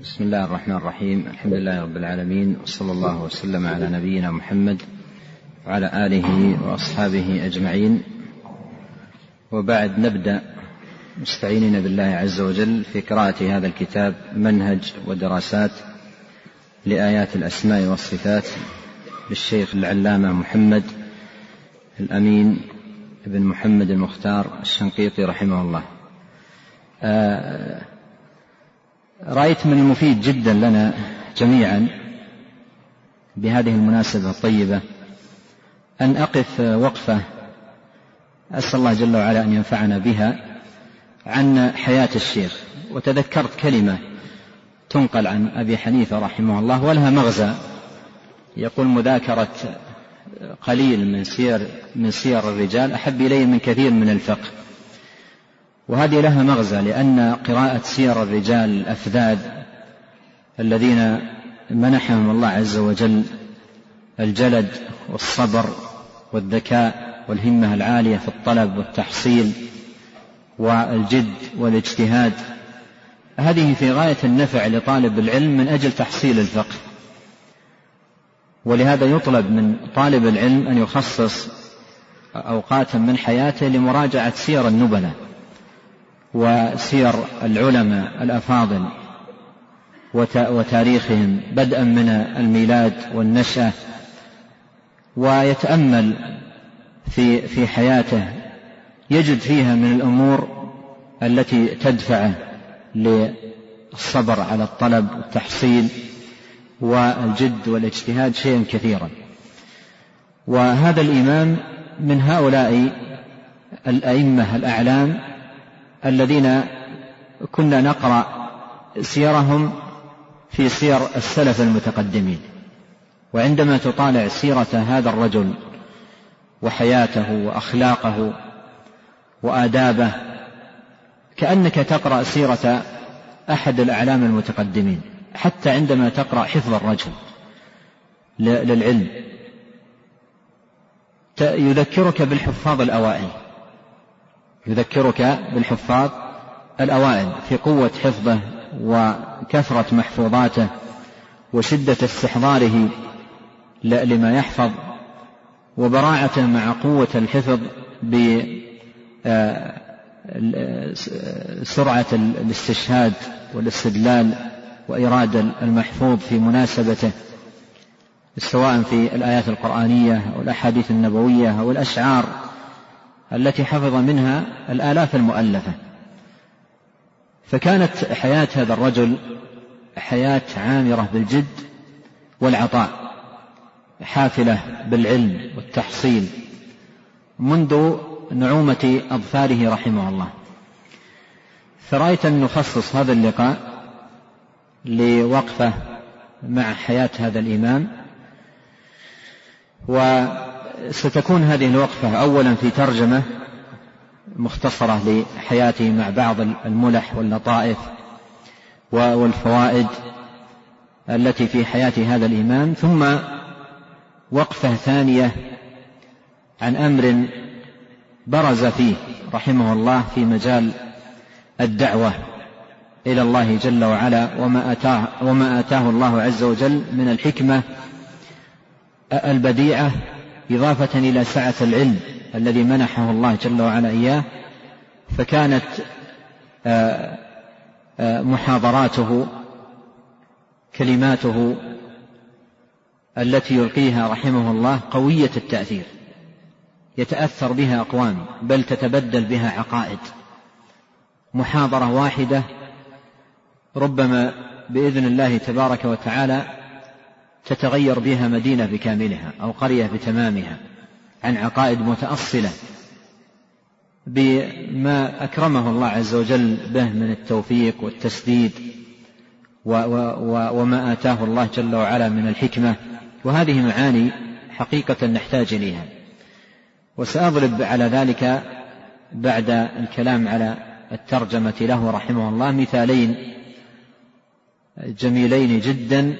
بسم الله الرحمن الرحيم. الحمد لله رب العالمين وصلى الله وسلم على نبينا محمد وعلى آله وأصحابه أجمعين. وبعد نبدأ مستعينين بالله عز وجل في قراءة هذا الكتاب منهج ودراسات لآيات الأسماء والصفات للشيخ العلامة محمد الأمين بن محمد المختار الشنقيطي رحمه الله. آه رأيت من المفيد جدا لنا جميعا بهذه المناسبة الطيبة أن أقف وقفة أسأل الله جل وعلا أن ينفعنا بها عن حياة الشيخ. وتذكرت كلمة تنقل عن أبي حنيفة رحمه الله ولها مغزى. يقول مذاكرة قليل من سير من سير الرجال أحب إلي من كثير من الفقه. وهذه لها مغزى لأن قراءة سير الرجال الأفذاذ الذين منحهم الله عز وجل الجلد والصبر والذكاء والهمة العالية في الطلب والتحصيل والجد والاجتهاد هذه في غاية النفع لطالب العلم من أجل تحصيل الفقه. ولهذا يطلب من طالب العلم أن يخصص أوقاتا من حياته لمراجعة سير النبلاء. وسير العلماء الأفاضل وتاريخهم بدءا من الميلاد والنشأة ويتأمل في في حياته. يجد فيها من الأمور التي تدفعه للصبر على الطلب والتحصيل والجد والاجتهاد شيئا كثيرا. وهذا الإمام من هؤلاء الأئمة الأعلام الذين كنا نقرأ سيرهم في سير السلف المتقدمين. وعندما تطالع سيرة هذا الرجل وحياته وأخلاقه وآدابه كأنك تقرأ سيرة أحد الأعلام المتقدمين حتى عندما تقرأ حفظ الرجل للعلم يذكرك بالحفاظ الأوائل. يذكرك بالحفاظ الأوائل في قوة حفظه وكثرة محفوظاته وشدة استحضاره لما يحفظ وبراعته مع قوة الحفظ بسرعة الاستشهاد والاستدلال وإرادة المحفوظ في مناسبته سواء في الآيات القرآنية أو الأحاديث النبوية أو الأشعار. التي حفظ منها الآلاف المؤلفة. فكانت حياة هذا الرجل حياة عامرة بالجد والعطاء حافلة بالعلم والتحصيل منذ نعومة أظفاره رحمه الله. فرأيت أن نخصص هذا اللقاء لوقفة مع حياة هذا الإمام و ستكون هذه الوقفة أولا في ترجمة مختصرة لحياته مع بعض الملح واللطائف والفوائد التي في حياة هذا الإمام ثم وقفة ثانية عن أمر برز فيه رحمه الله في مجال الدعوة إلى الله جل وعلا وما آتاه, وما آتاه الله عز وجل من الحكمة البديعة إضافة إلى سعة العلم الذي منحه الله جل وعلا إياه فكانت آه، آه، محاضراته كلماته التي يلقيها رحمه الله قوية التأثير. يتأثر بها أقوام بل تتبدل بها عقائد. محاضرة واحدة ربما بإذن الله تبارك وتعالى تتغير بها مدينة بكاملها أو قرية بتمامها عن عقائد متأصلة بما أكرمه الله عز وجل به من التوفيق والتسديد وما آتاه الله جل وعلا من الحكمة. وهذه معاني حقيقة نحتاج إليها. وسأضرب على ذلك بعد الكلام على الترجمة له رحمه الله مثالين جميلين جدا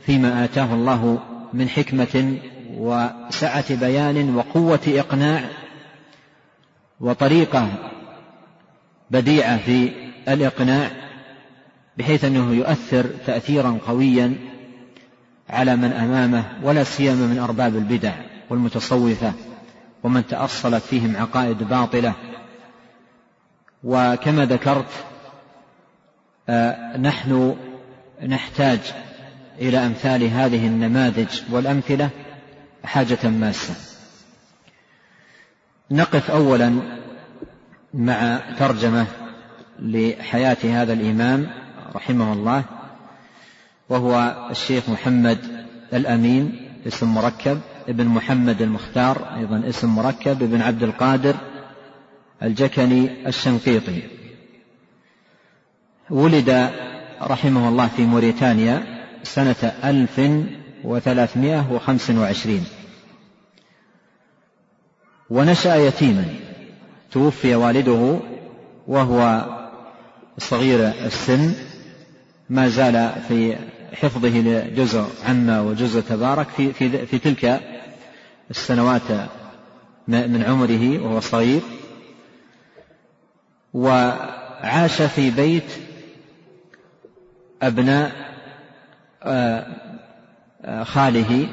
فيما آتاه الله من حكمة وسعة بيان وقوة إقناع وطريقة بديعة في الإقناع بحيث أنه يؤثر تأثيرا قويا على من أمامه ولا سيما من أرباب البدع والمتصوفة ومن تأصلت فيهم عقائد باطلة. وكما ذكرت آه، نحن نحتاج إلى أمثال هذه النماذج والأمثلة حاجة ماسة. نقف أولا مع ترجمة لحياة هذا الإمام رحمه الله وهو الشيخ محمد الأمين اسم مركب ابن محمد المختار أيضا اسم مركب ابن عبد القادر الجكني الشنقيطي. ولد رحمه الله في موريتانيا سنة ألف وثلاثمائة وخمس وعشرين. ونشأ يتيما. توفي والده وهو صغير السن. ما زال في حفظه لجزء عما وجزء تبارك في, في, في تلك السنوات من عمره وهو صغير. وعاش في بيت أبناء خاله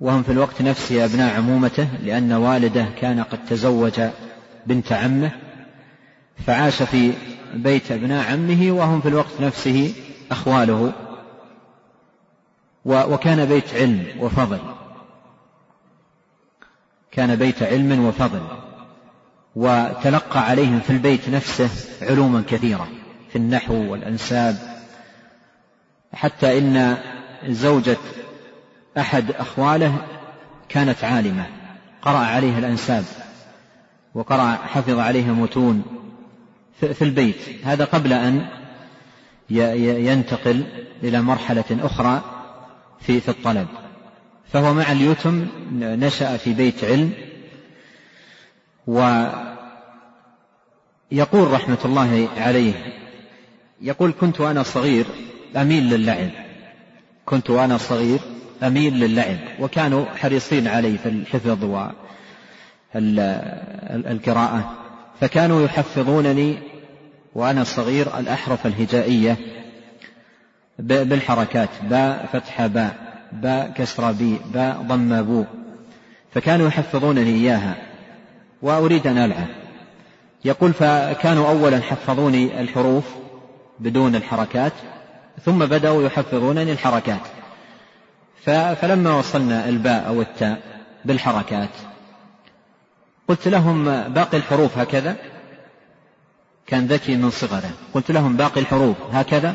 وهم في الوقت نفسه أبناء عمومته لأن والده كان قد تزوج بنت عمه فعاش في بيت أبناء عمه وهم في الوقت نفسه أخواله وكان بيت علم وفضل. كان بيت علم وفضل وتلقى عليهم في البيت نفسه علوما كثيرة في النحو والأنساب حتى إن زوجة أحد أخواله كانت عالمة. قرأ عليها الأنساب وقرأ حفظ عليها متون في البيت. هذا قبل أن ينتقل إلى مرحلة أخرى في في الطلب. فهو مع اليتم نشأ في بيت علم ويقول رحمة الله عليه يقول كنت وأنا صغير أميل للعب. كنت وأنا صغير أميل للعب وكانوا حريصين علي في الحفظ والقراءة فكانوا يحفظونني وأنا صغير الأحرف الهجائية بالحركات باء فتح باء باء كسر بي باء ضم بو فكانوا يحفظونني إياها وأريد أن ألعب. يقول فكانوا أولا حفظوني الحروف بدون الحركات ثم بدأوا يحفظونني الحركات. فلما وصلنا الباء أو التاء بالحركات قلت لهم باقي الحروف هكذا؟ كان ذكي من صغره. قلت لهم باقي الحروف هكذا؟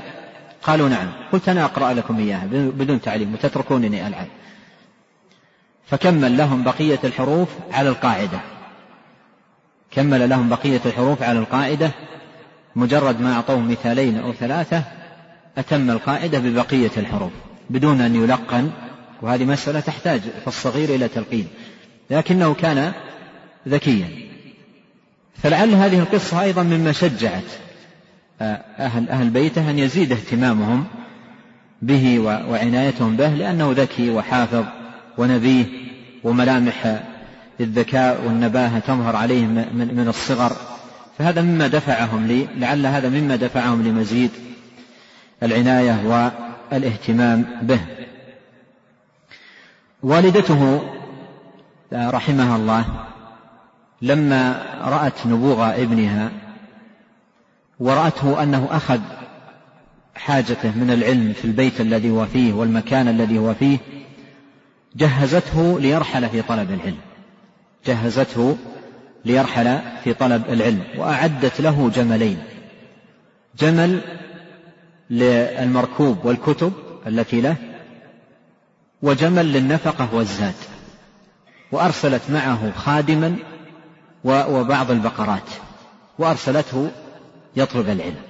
قالوا نعم. قلت أنا أقرأ لكم إياها بدون تعليم وتتركونني ألعب. فكمل لهم بقية الحروف على القاعدة. كمل لهم بقية الحروف على القاعدة مجرد ما أعطوه مثالين أو ثلاثة أتم القاعدة ببقية الحروف بدون أن يلقن وهذه مسألة تحتاج في الصغير إلى تلقين لكنه كان ذكيا. فلعل هذه القصة أيضا مما شجعت آه، أهل أهل بيته أن يزيد اهتمامهم به وعنايتهم به لأنه ذكي وحافظ ونبيه وملامح الذكاء والنباهة تظهر عليه من الصغر. فهذا مما دفعهم لي لعل هذا مما دفعهم لمزيد العناية والاهتمام به. والدته رحمها الله لما رأت نبوغ ابنها ورأته أنه أخذ حاجته من العلم في البيت الذي هو فيه والمكان الذي هو فيه جهزته ليرحل في طلب العلم. جهزته ليرحل في طلب العلم وأعدت له جملين. جمل للمركوب والكتب التي له وجمل للنفقة والزاد وأرسلت معه خادما وبعض البقرات وأرسلته يطلب العلم.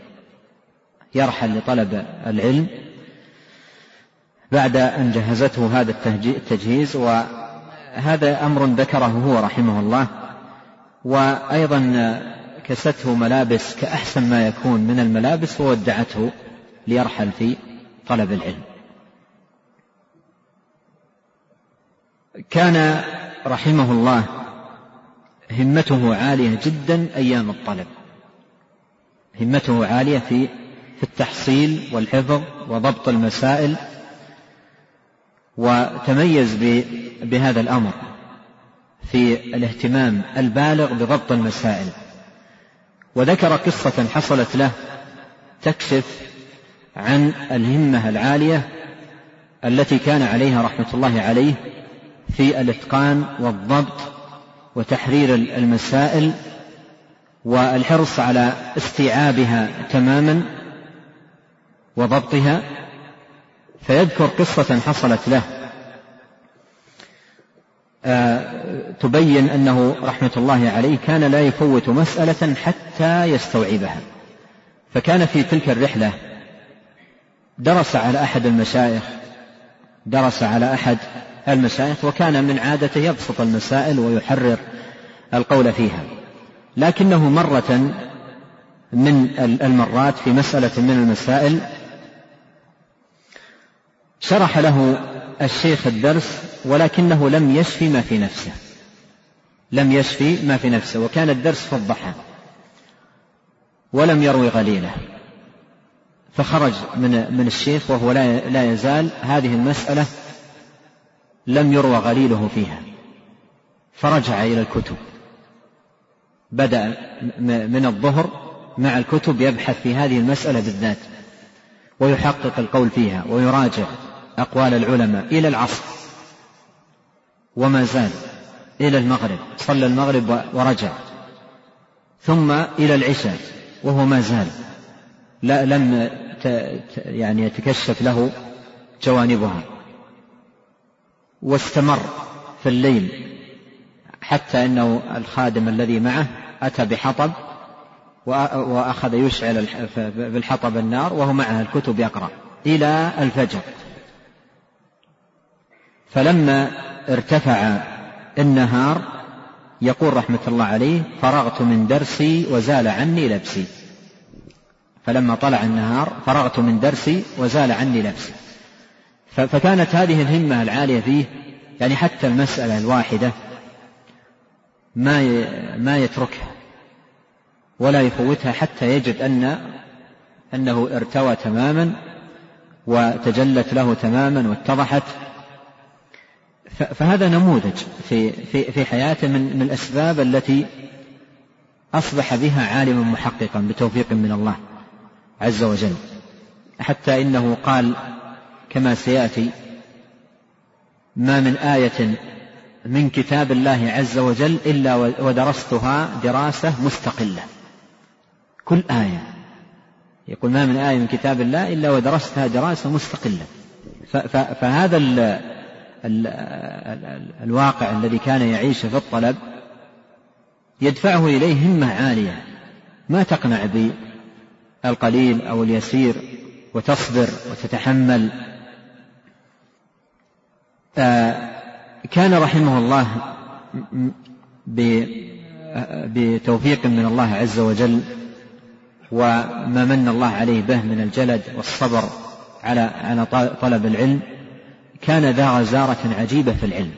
يرحل لطلب العلم. بعد أن جهزته هذا التجهيز وهذا أمر ذكره هو رحمه الله وأيضا كسته ملابس كأحسن ما يكون من الملابس وودعته ليرحل في طلب العلم. كان رحمه الله همته عالية جدا أيام الطلب. همته عالية في في التحصيل والحفظ وضبط المسائل وتميز بهذا الأمر في الاهتمام البالغ بضبط المسائل. وذكر قصة حصلت له تكشف عن الهمة العالية التي كان عليها رحمة الله عليه في الإتقان والضبط وتحرير المسائل والحرص على استيعابها تماما وضبطها فيذكر قصة حصلت له. آه، تبين أنه رحمة الله عليه كان لا يفوت مسألة حتى يستوعبها. فكان في تلك الرحلة درس على أحد المشايخ درس على أحد المشايخ وكان من عادته يبسط المسائل ويحرر القول فيها. لكنه مرة من المرات في مسألة من المسائل شرح له الشيخ الدرس ولكنه لم يشفي ما في نفسه. لم يشفي ما في نفسه وكان الدرس الضحى ولم يروي غليله. فخرج من من الشيخ وهو لا لا يزال هذه المسألة لم يروى غليله فيها. فرجع إلى الكتب. بدأ من الظهر مع الكتب يبحث في هذه المسألة بالذات ويحقق القول فيها ويراجع أقوال العلماء إلى العصر. وما زال إلى المغرب صلى المغرب ورجع. ثم إلى العشاء وهو ما زال. لا لم يعني يتكشف له جوانبها. واستمر في الليل حتى إنه الخادم الذي معه أتى بحطب وأخذ يشعل بالحطب النار وهو معه الكتب يقرأ إلى الفجر. فلما ارتفع النهار يقول رحمة الله عليه فرغت من درسي وزال عني لبسي. فلما طلع النهار فرغت من درسي وزال عني لبسي. فكانت هذه الهمة العالية فيه يعني حتى المسألة الواحدة ما ما يتركها ولا يفوتها حتى يجد أن أنه ارتوى تماما وتجلت له تماما واتضحت. فهذا نموذج في في في حياته من من الأسباب التي أصبح بها عالما محققا بتوفيق من الله. عز وجل. حتى إنه قال كما سيأتي ما من آية من كتاب الله عز وجل إلا ودرستها دراسة مستقلة. كل آية. يقول ما من آية من كتاب الله إلا ودرستها دراسة مستقلة. فهذا ال ال ال الواقع الذي كان يعيشه في الطلب يدفعه إليه همة عالية. ما تقنع القليل أو اليسير وتصبر وتتحمل. آه، كان رحمه الله بتوفيق من الله عز وجل وما من الله عليه به من الجلد والصبر على على طلب العلم. كان ذا غزارة عجيبة في العلم.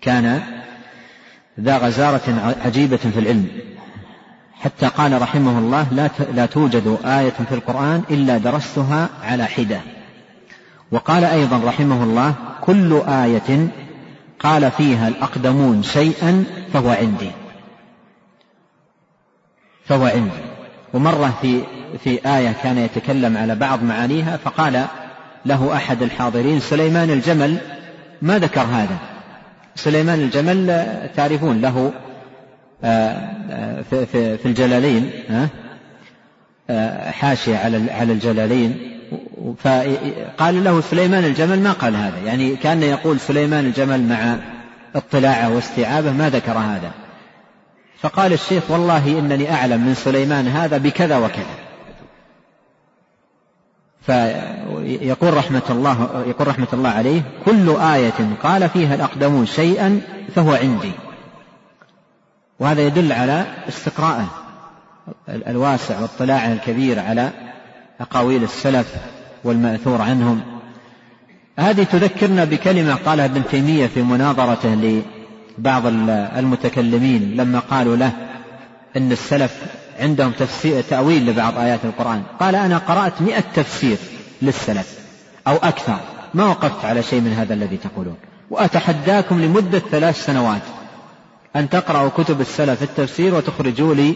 كان ذا غزارة عجيبة في العلم. حتى قال رحمه الله لا لا توجد آية في القرآن إلا درستها على حدة. وقال أيضا رحمه الله كل آية قال فيها الأقدمون شيئا فهو عندي. فهو عندي. ومرة في في آية كان يتكلم على بعض معانيها فقال له أحد الحاضرين سليمان الجمل ما ذكر هذا؟ سليمان الجمل تعرفون له في, في, في الجلالين حاشية على على الجلالين. فقال له سليمان الجمل ما قال هذا؟ يعني كان يقول سليمان الجمل مع اطلاعه واستيعابه ما ذكر هذا. فقال الشيخ والله إنني أعلم من سليمان هذا بكذا وكذا. فيقول رحمة الله يقول رحمة الله عليه كل آية قال فيها الأقدمون شيئا فهو عندي. وهذا يدل على استقراءه الواسع واطلاعه الكبير على أقاويل السلف والمأثور عنهم. هذه تذكرنا بكلمة قالها ابن تيمية في مناظرته لبعض المتكلمين لما قالوا له إن السلف عندهم تفسير تأويل لبعض آيات القرآن. قال أنا قرأت مئة تفسير للسلف أو أكثر. ما وقفت على شيء من هذا الذي تقولون. وأتحداكم لمدة ثلاث سنوات. أن تقرأوا كتب السلف التفسير وتخرجوا لي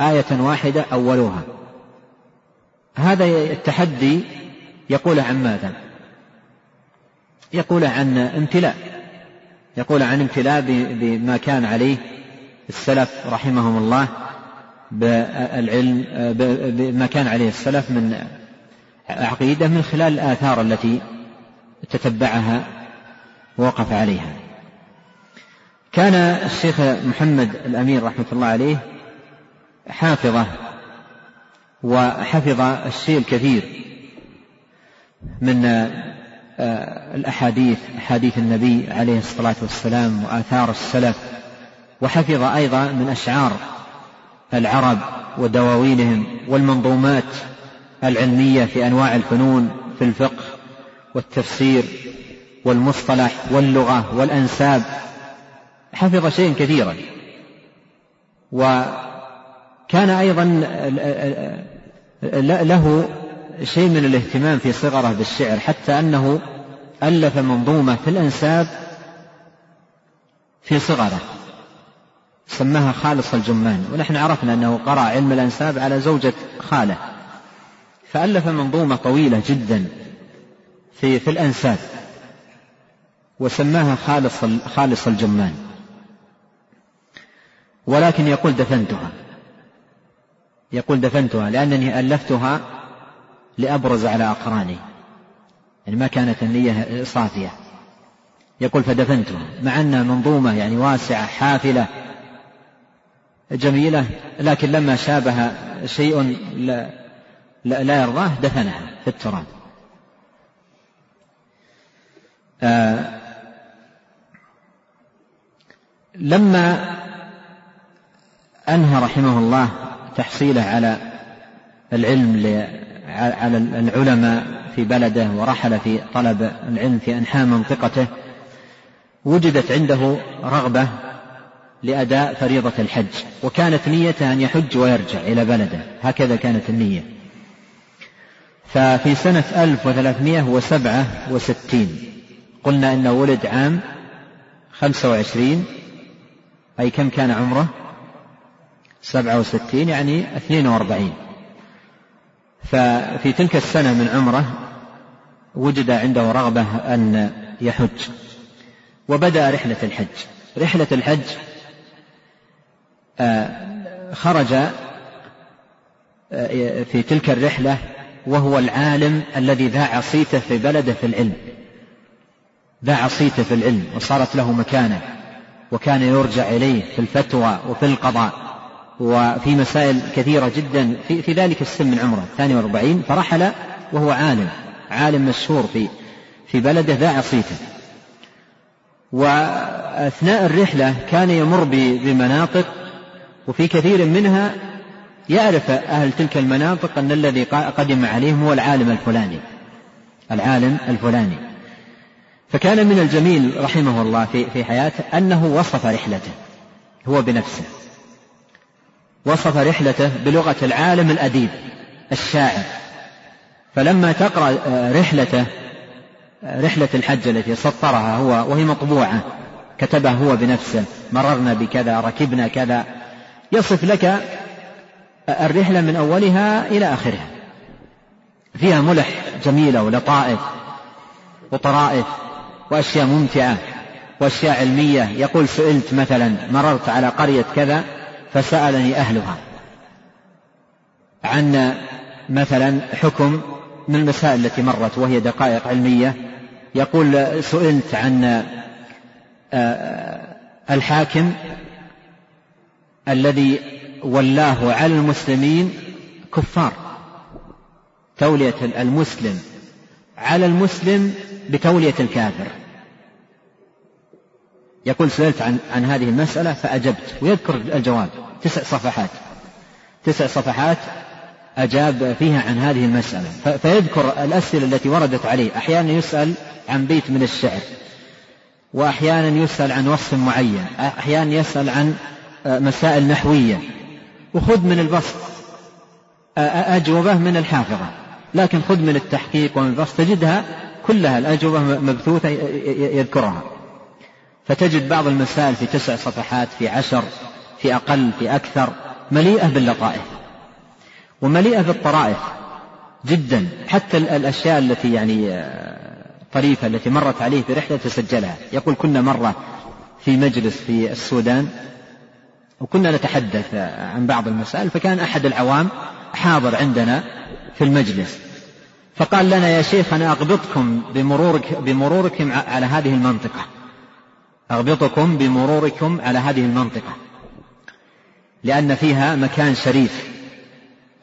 آية واحدة أولوها هذا التحدي يقول عن ماذا؟ يقول عن امتلاء. يقول عن امتلاء بما كان عليه السلف رحمهم الله بالعلم بما كان عليه السلف من عقيدة من خلال الآثار التي تتبعها ووقف عليها. كان الشيخ محمد الأمير رحمة الله عليه حافظة وحفظ الشيء الكثير من آه، الأحاديث أحاديث النبي عليه الصلاة والسلام وآثار السلف وحفظ أيضا من أشعار العرب ودواوينهم والمنظومات العلمية في أنواع الفنون في الفقه والتفسير والمصطلح واللغة والأنساب. حفظ شيئا كثيرا. وكان أيضا له شيء من الاهتمام في صغره بالشعر حتى أنه ألف منظومة في الأنساب في صغره سماها خالص الجمان. ونحن عرفنا أنه قرأ علم الأنساب على زوجة خالة. فألف منظومة طويلة جدا في في الأنساب وسماها خالص خالص الجمان. ولكن يقول دفنتها. يقول دفنتها لأنني ألفتها لأبرز على أقراني. يعني ما كانت النية صافية. يقول فدفنتها. مع أنها منظومة يعني واسعة حافلة جميلة لكن لما شابه شيء لا, لا يرضاه دفنها في التراب. آه لما أنهى رحمه الله تحصيله على العلم على العلماء في بلده ورحل في طلب العلم في أنحاء منطقته وجدت عنده رغبة لأداء فريضة الحج وكانت نيته أن يحج ويرجع إلى بلده هكذا كانت النية. ففي سنة 1367 قلنا إنه ولد عام 25 أي كم كان عمره؟ سبعة وستين يعني اثنين وأربعين. ففي تلك السنة من عمره وجد عنده رغبة أن يحج. وبدأ رحلة الحج. رحلة الحج آه، خرج آه، في تلك الرحلة وهو العالم الذي ذاع صيته في بلده في العلم. ذاع صيته في العلم وصارت له مكانة وكان يرجع إليه في الفتوى وفي القضاء. وفي مسائل كثيرة جدا في, في ذلك السن من عمره الثاني والأربعين فرحل وهو عالم عالم مشهور في في بلده ذا عصيته. وأثناء الرحلة كان يمر بمناطق وفي كثير منها يعرف أهل تلك المناطق أن الذي قدم عليهم هو العالم الفلاني العالم الفلاني. فكان من الجميل رحمه الله في في حياته أنه وصف رحلته هو بنفسه. وصف رحلته بلغة العالم الأديب الشاعر. فلما تقرأ آه، رحلته آه، رحلة الحج التي سطرها هو وهي مطبوعة كتبها هو بنفسه مررنا بكذا ركبنا كذا يصف لك آه، الرحلة من أولها إلى آخرها. فيها ملح جميلة ولطائف وطرائف وأشياء ممتعة وأشياء علمية. يقول سئلت مثلا مررت على قرية كذا فسألني أهلها عن مثلا حكم من المسائل التي مرت وهي دقائق علمية. يقول سئلت عن آه، الحاكم الذي ولاه على المسلمين كفار. تولية المسلم على المسلم بتولية الكافر. يقول سئلت عن عن هذه المسألة فأجبت ويذكر الجواب. تسع صفحات. تسع صفحات أجاب فيها عن هذه المسألة. فيذكر الأسئلة التي وردت عليه. أحيانا يسأل عن بيت من الشعر وأحيانا يسأل عن وصف معين أحيانا يسأل عن مسائل نحوية. وخذ من البسط. أجوبة من الحافظة. لكن خذ من التحقيق ومن البسط. تجدها كلها الأجوبة مبثوثة يذكرها. فتجد بعض المسائل في تسع صفحات في عشر في أقل في أكثر مليئة باللطائف. ومليئة بالطرائف جدا. حتى الأشياء التي يعني آه، طريفة التي مرت عليه في رحلة تسجلها. يقول كنا مرة في مجلس في السودان وكنا نتحدث عن بعض المسائل فكان أحد العوام حاضر عندنا في المجلس. فقال لنا يا شيخ أنا أغبطكم بمرورك بمروركم على هذه المنطقة. أغبطكم بمروركم على هذه المنطقة لأن فيها مكان شريف.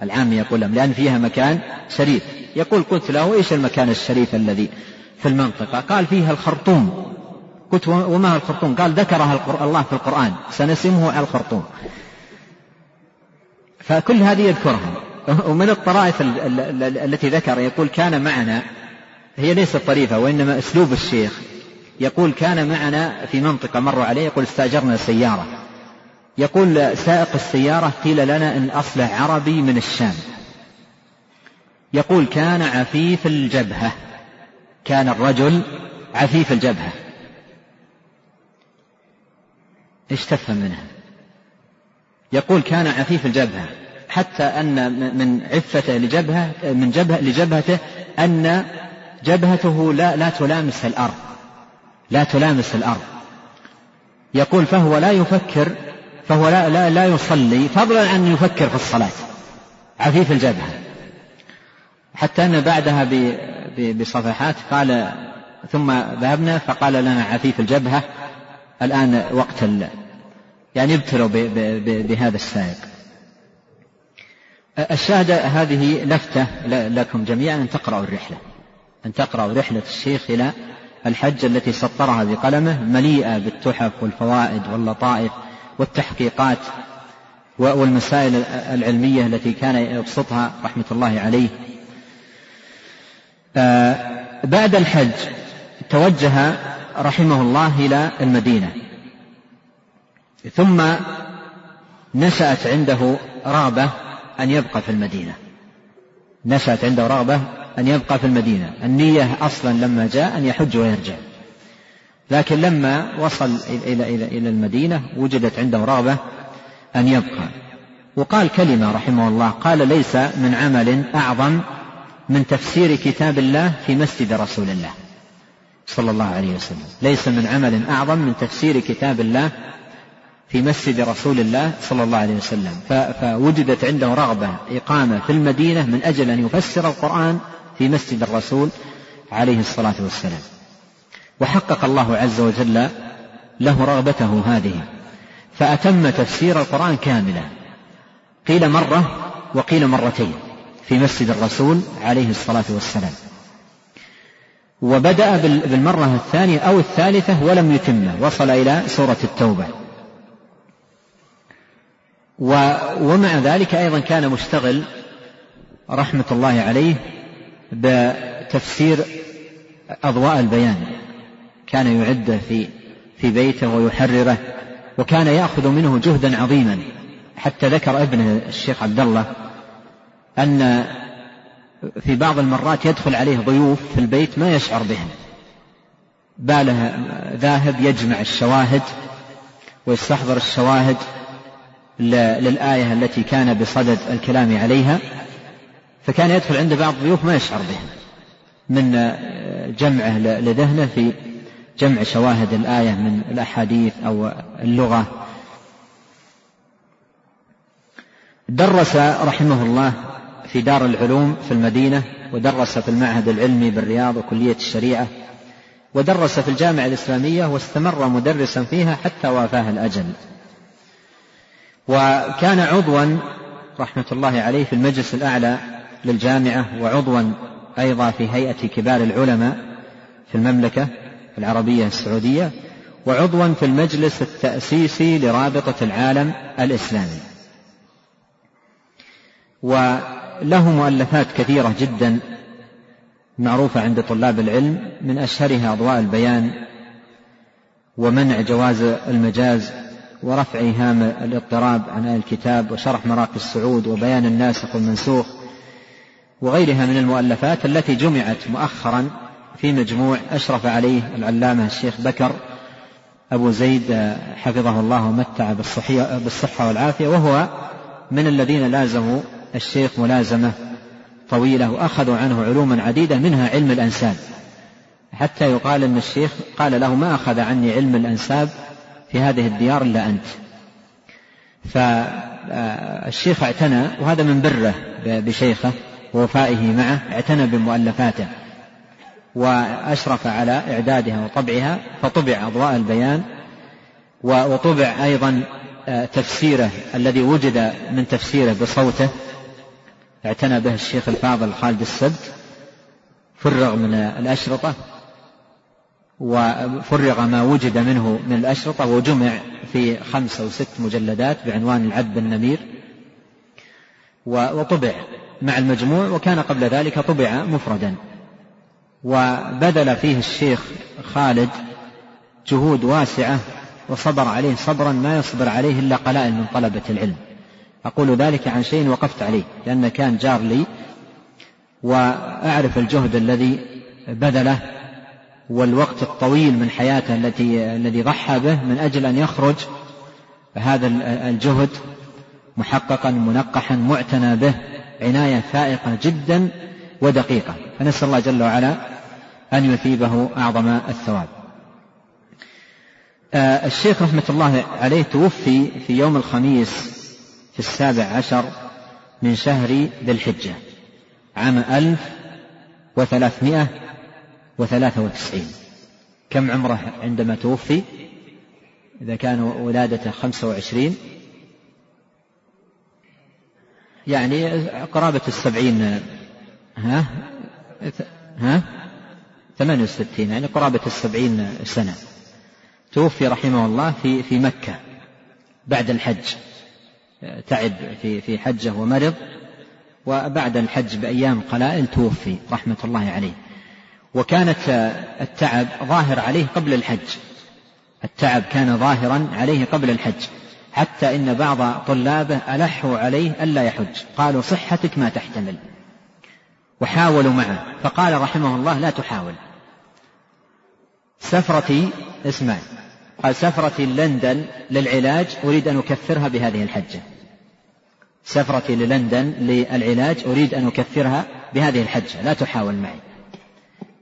العام يقول لهم لأن فيها مكان شريف. يقول قلت له إيش المكان الشريف الذي في المنطقة؟ قال فيها الخرطوم. قلت وما الخرطوم؟ قال ذكرها الله في القرآن. سنسمه على الخرطوم. فكل هذه يذكرها. ومن الطرائف التي ذكر يقول كان معنا هي ليست طريفة وإنما أسلوب الشيخ. يقول كان معنا في منطقة مروا عليه يقول استأجرنا سيارة. يقول سائق السيارة قيل لنا أن أصله عربي من الشام. يقول كان عفيف الجبهة. كان الرجل عفيف الجبهة. إيش تفهم منها؟ يقول كان عفيف الجبهة. حتى أن من عفته لجبهة من جبهة لجبهته أن جبهته لا لا تلامس الأرض. لا تلامس الأرض. يقول فهو لا يفكر فهو لا, لا, لا يصلي فضلا عن يفكر في الصلاة. عفيف الجبهة. حتى أن بعدها بصفحات قال ثم ذهبنا فقال لنا عفيف الجبهة الآن وقت يعني ابتلوا بهذا السائق. الشاهد هذه لفتة لكم جميعا أن تقرأوا الرحلة. أن تقرأوا رحلة الشيخ إلى الحج التي سطرها بقلمه مليئة بالتحف والفوائد واللطائف والتحقيقات والمسائل العلمية التي كان يبسطها رحمة الله عليه. آه، بعد الحج توجه رحمه الله إلى المدينة. ثم نشأت عنده رغبة أن يبقى في المدينة. نشأت عنده رغبة أن يبقى في المدينة. النية أصلا لما جاء أن يحج ويرجع. لكن لما وصل إلى إلى إلى المدينة وجدت عنده رغبة أن يبقى. وقال كلمة رحمه الله قال ليس من عمل أعظم من تفسير كتاب الله في مسجد رسول الله. صلى الله عليه وسلم. ليس من عمل أعظم من تفسير كتاب الله في مسجد رسول الله. صلى الله عليه وسلم. فوجدت عنده رغبة إقامة في المدينة من أجل أن يفسر القرآن في مسجد الرسول عليه الصلاة والسلام. وحقق الله عز وجل له رغبته هذه. فأتم تفسير القرآن كاملا. قيل مرة وقيل مرتين في مسجد الرسول عليه الصلاة والسلام. وبدأ بالمرة الثانية أو الثالثة ولم يتمه وصل إلى سورة التوبة. ومع ذلك أيضا كان مشتغل رحمة الله عليه بتفسير أضواء البيان. كان يعده في في بيته ويحرره وكان يأخذ منه جهدا عظيما. حتى ذكر ابنه الشيخ عبد الله أن في بعض المرات يدخل عليه ضيوف في البيت ما يشعر بهم. باله ذاهب يجمع الشواهد ويستحضر الشواهد للآية التي كان بصدد الكلام عليها. فكان يدخل عند بعض الضيوف ما يشعر بهم من جمعه لذهنه في جمع شواهد الآية من الأحاديث أو اللغة. درس رحمه الله في دار العلوم في المدينة ودرس في المعهد العلمي بالرياض وكلية الشريعة ودرس في الجامعة الإسلامية واستمر مدرسا فيها حتى وافاه الأجل. وكان عضوا رحمة الله عليه في المجلس الأعلى للجامعة وعضوا أيضا في هيئة كبار العلماء في المملكة العربية السعودية وعضوا في المجلس التأسيسي لرابطة العالم الإسلامي. وله مؤلفات كثيرة جدا معروفة عند طلاب العلم من أشهرها أضواء البيان ومنع جواز المجاز ورفع هام الاضطراب عن الكتاب وشرح مراقي السعود وبيان الناسخ والمنسوخ. وغيرها من المؤلفات التي جمعت مؤخرا في مجموع أشرف عليه العلامة الشيخ بكر أبو زيد حفظه الله ومتع بالصحة والعافية وهو من الذين لازموا الشيخ ملازمة طويلة وأخذوا عنه علوما عديدة منها علم الأنساب. حتى يقال أن الشيخ قال له ما أخذ عني علم الأنساب في هذه الديار إلا أنت. فالشيخ اعتنى وهذا من بره بشيخه ووفائه معه اعتنى بمؤلفاته وأشرف على إعدادها وطبعها فطبع أضواء البيان وطبع أيضا آه، تفسيره الذي وجد من تفسيره بصوته اعتنى به الشيخ الفاضل خالد السبت فرغ من الأشرطة وفرغ ما وجد منه من الأشرطة وجمع في خمس أو ست مجلدات بعنوان العذب النمير وطبع. مع المجموع وكان قبل ذلك طبع مفردا. وبذل فيه الشيخ خالد جهود واسعة وصبر عليه صبرا ما يصبر عليه إلا قلائل من طلبة العلم. أقول ذلك عن شيء وقفت عليه لأن كان جار لي وأعرف الجهد الذي بذله والوقت الطويل من حياته التي الذي ضحى به من أجل أن يخرج هذا الجهد محققا منقحا معتنى به. عناية فائقة جدا ودقيقة. فنسأل الله جل وعلا أن يثيبه أعظم الثواب. آه، الشيخ رحمة الله عليه توفي في يوم الخميس في السابع عشر من شهر ذي الحجة عام ألف وثلاثمائة وثلاثة وتسعين. كم عمره عندما توفي؟ إذا كان ولادته خمسة وعشرين يعني قرابة السبعين ها؟ ها؟ ثمانية وستين يعني قرابة السبعين سنة. توفي رحمه الله في في مكة بعد الحج. تعب في في حجه ومرض وبعد الحج بأيام قلائل توفي رحمة الله عليه. وكانت التعب ظاهر عليه قبل الحج. التعب كان ظاهرا عليه قبل الحج. حتى إن بعض طلابه ألحوا عليه ألا يحج. قالوا صحتك ما تحتمل. وحاولوا معه. فقال رحمه الله لا تحاول. سفرتي اسمع قال سفرتي لندن للعلاج أريد أن أكفرها بهذه الحجة. سفرتي للندن للعلاج أريد أن أكفرها بهذه الحجة. لا تحاول معي.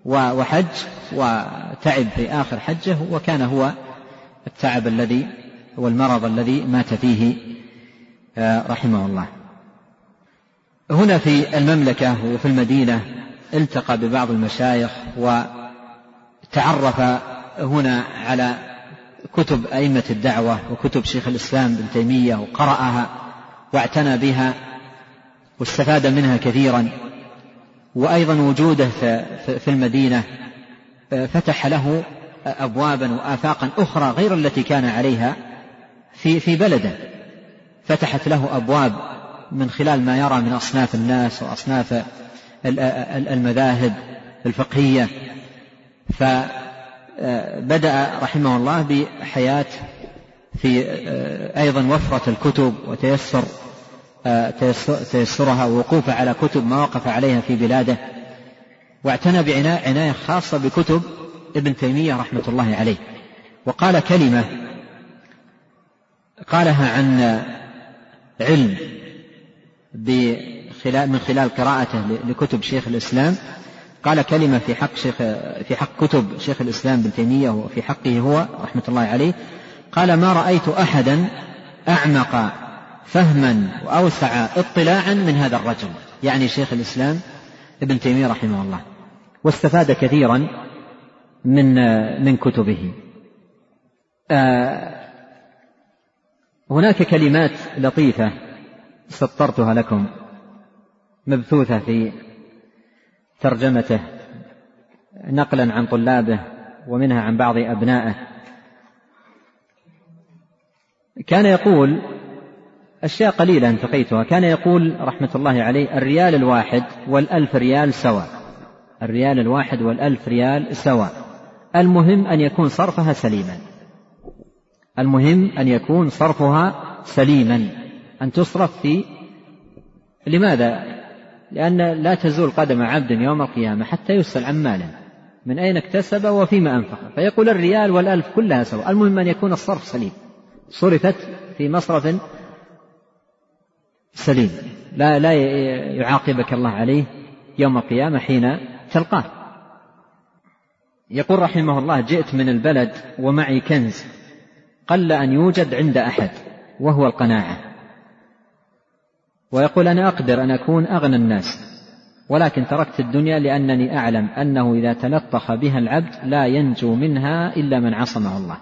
وحج وتعب في آخر حجه وكان هو التعب الذي والمرض الذي مات فيه آه، رحمه الله. هنا في المملكة وفي المدينة التقى ببعض المشايخ وتعرف هنا على كتب أئمة الدعوة وكتب شيخ الإسلام ابن تيمية وقرأها واعتنى بها واستفاد منها كثيرا. وأيضا وجوده في المدينة فتح له أبوابا وآفاقا أخرى غير التي كان عليها. في في بلده. فتحت له أبواب من خلال ما يرى من أصناف الناس وأصناف المذاهب الفقهية. فبدأ رحمه الله بحياة في أيضا وفرة الكتب وتيسر تيسرها ووقوفه على كتب ما وقف عليها في بلاده. واعتنى بعناية خاصة بكتب ابن تيمية رحمة الله عليه. وقال كلمة قالها عن علم بخلال من خلال قراءته لكتب شيخ الإسلام. قال كلمة في حق شيخ في حق كتب شيخ الإسلام ابن تيمية وفي حقه هو رحمة الله عليه. قال ما رأيت أحدا أعمق فهما وأوسع اطلاعا من هذا الرجل. يعني شيخ الإسلام ابن تيمية رحمه الله. واستفاد كثيرا من من كتبه. آه هناك كلمات لطيفة سطرتها لكم مبثوثة في ترجمته نقلا عن طلابه ومنها عن بعض أبنائه. كان يقول أشياء قليلة انتقيتها كان يقول رحمة الله عليه الريال الواحد والألف ريال سواء الريال الواحد والألف ريال سواء المهم أن يكون صرفها سليما. المهم أن يكون صرفها سليما. أن تصرف في لماذا؟ لأن لا تزول قدم عبد يوم القيامة حتى يسأل عن ماله من أين اكتسب وفيما أنفق؟ فيقول الريال والألف كلها سواء. المهم أن يكون الصرف سليم. صرفت في مصرف سليم. لا لا يعاقبك الله عليه يوم القيامة حين تلقاه. يقول رحمه الله جئت من البلد ومعي كنز. قل أن يوجد عند أحد وهو القناعة. ويقول أنا أقدر أن أكون أغنى الناس ولكن تركت الدنيا لأنني أعلم أنه إذا تلطخ بها العبد لا ينجو منها إلا من عصمه الله.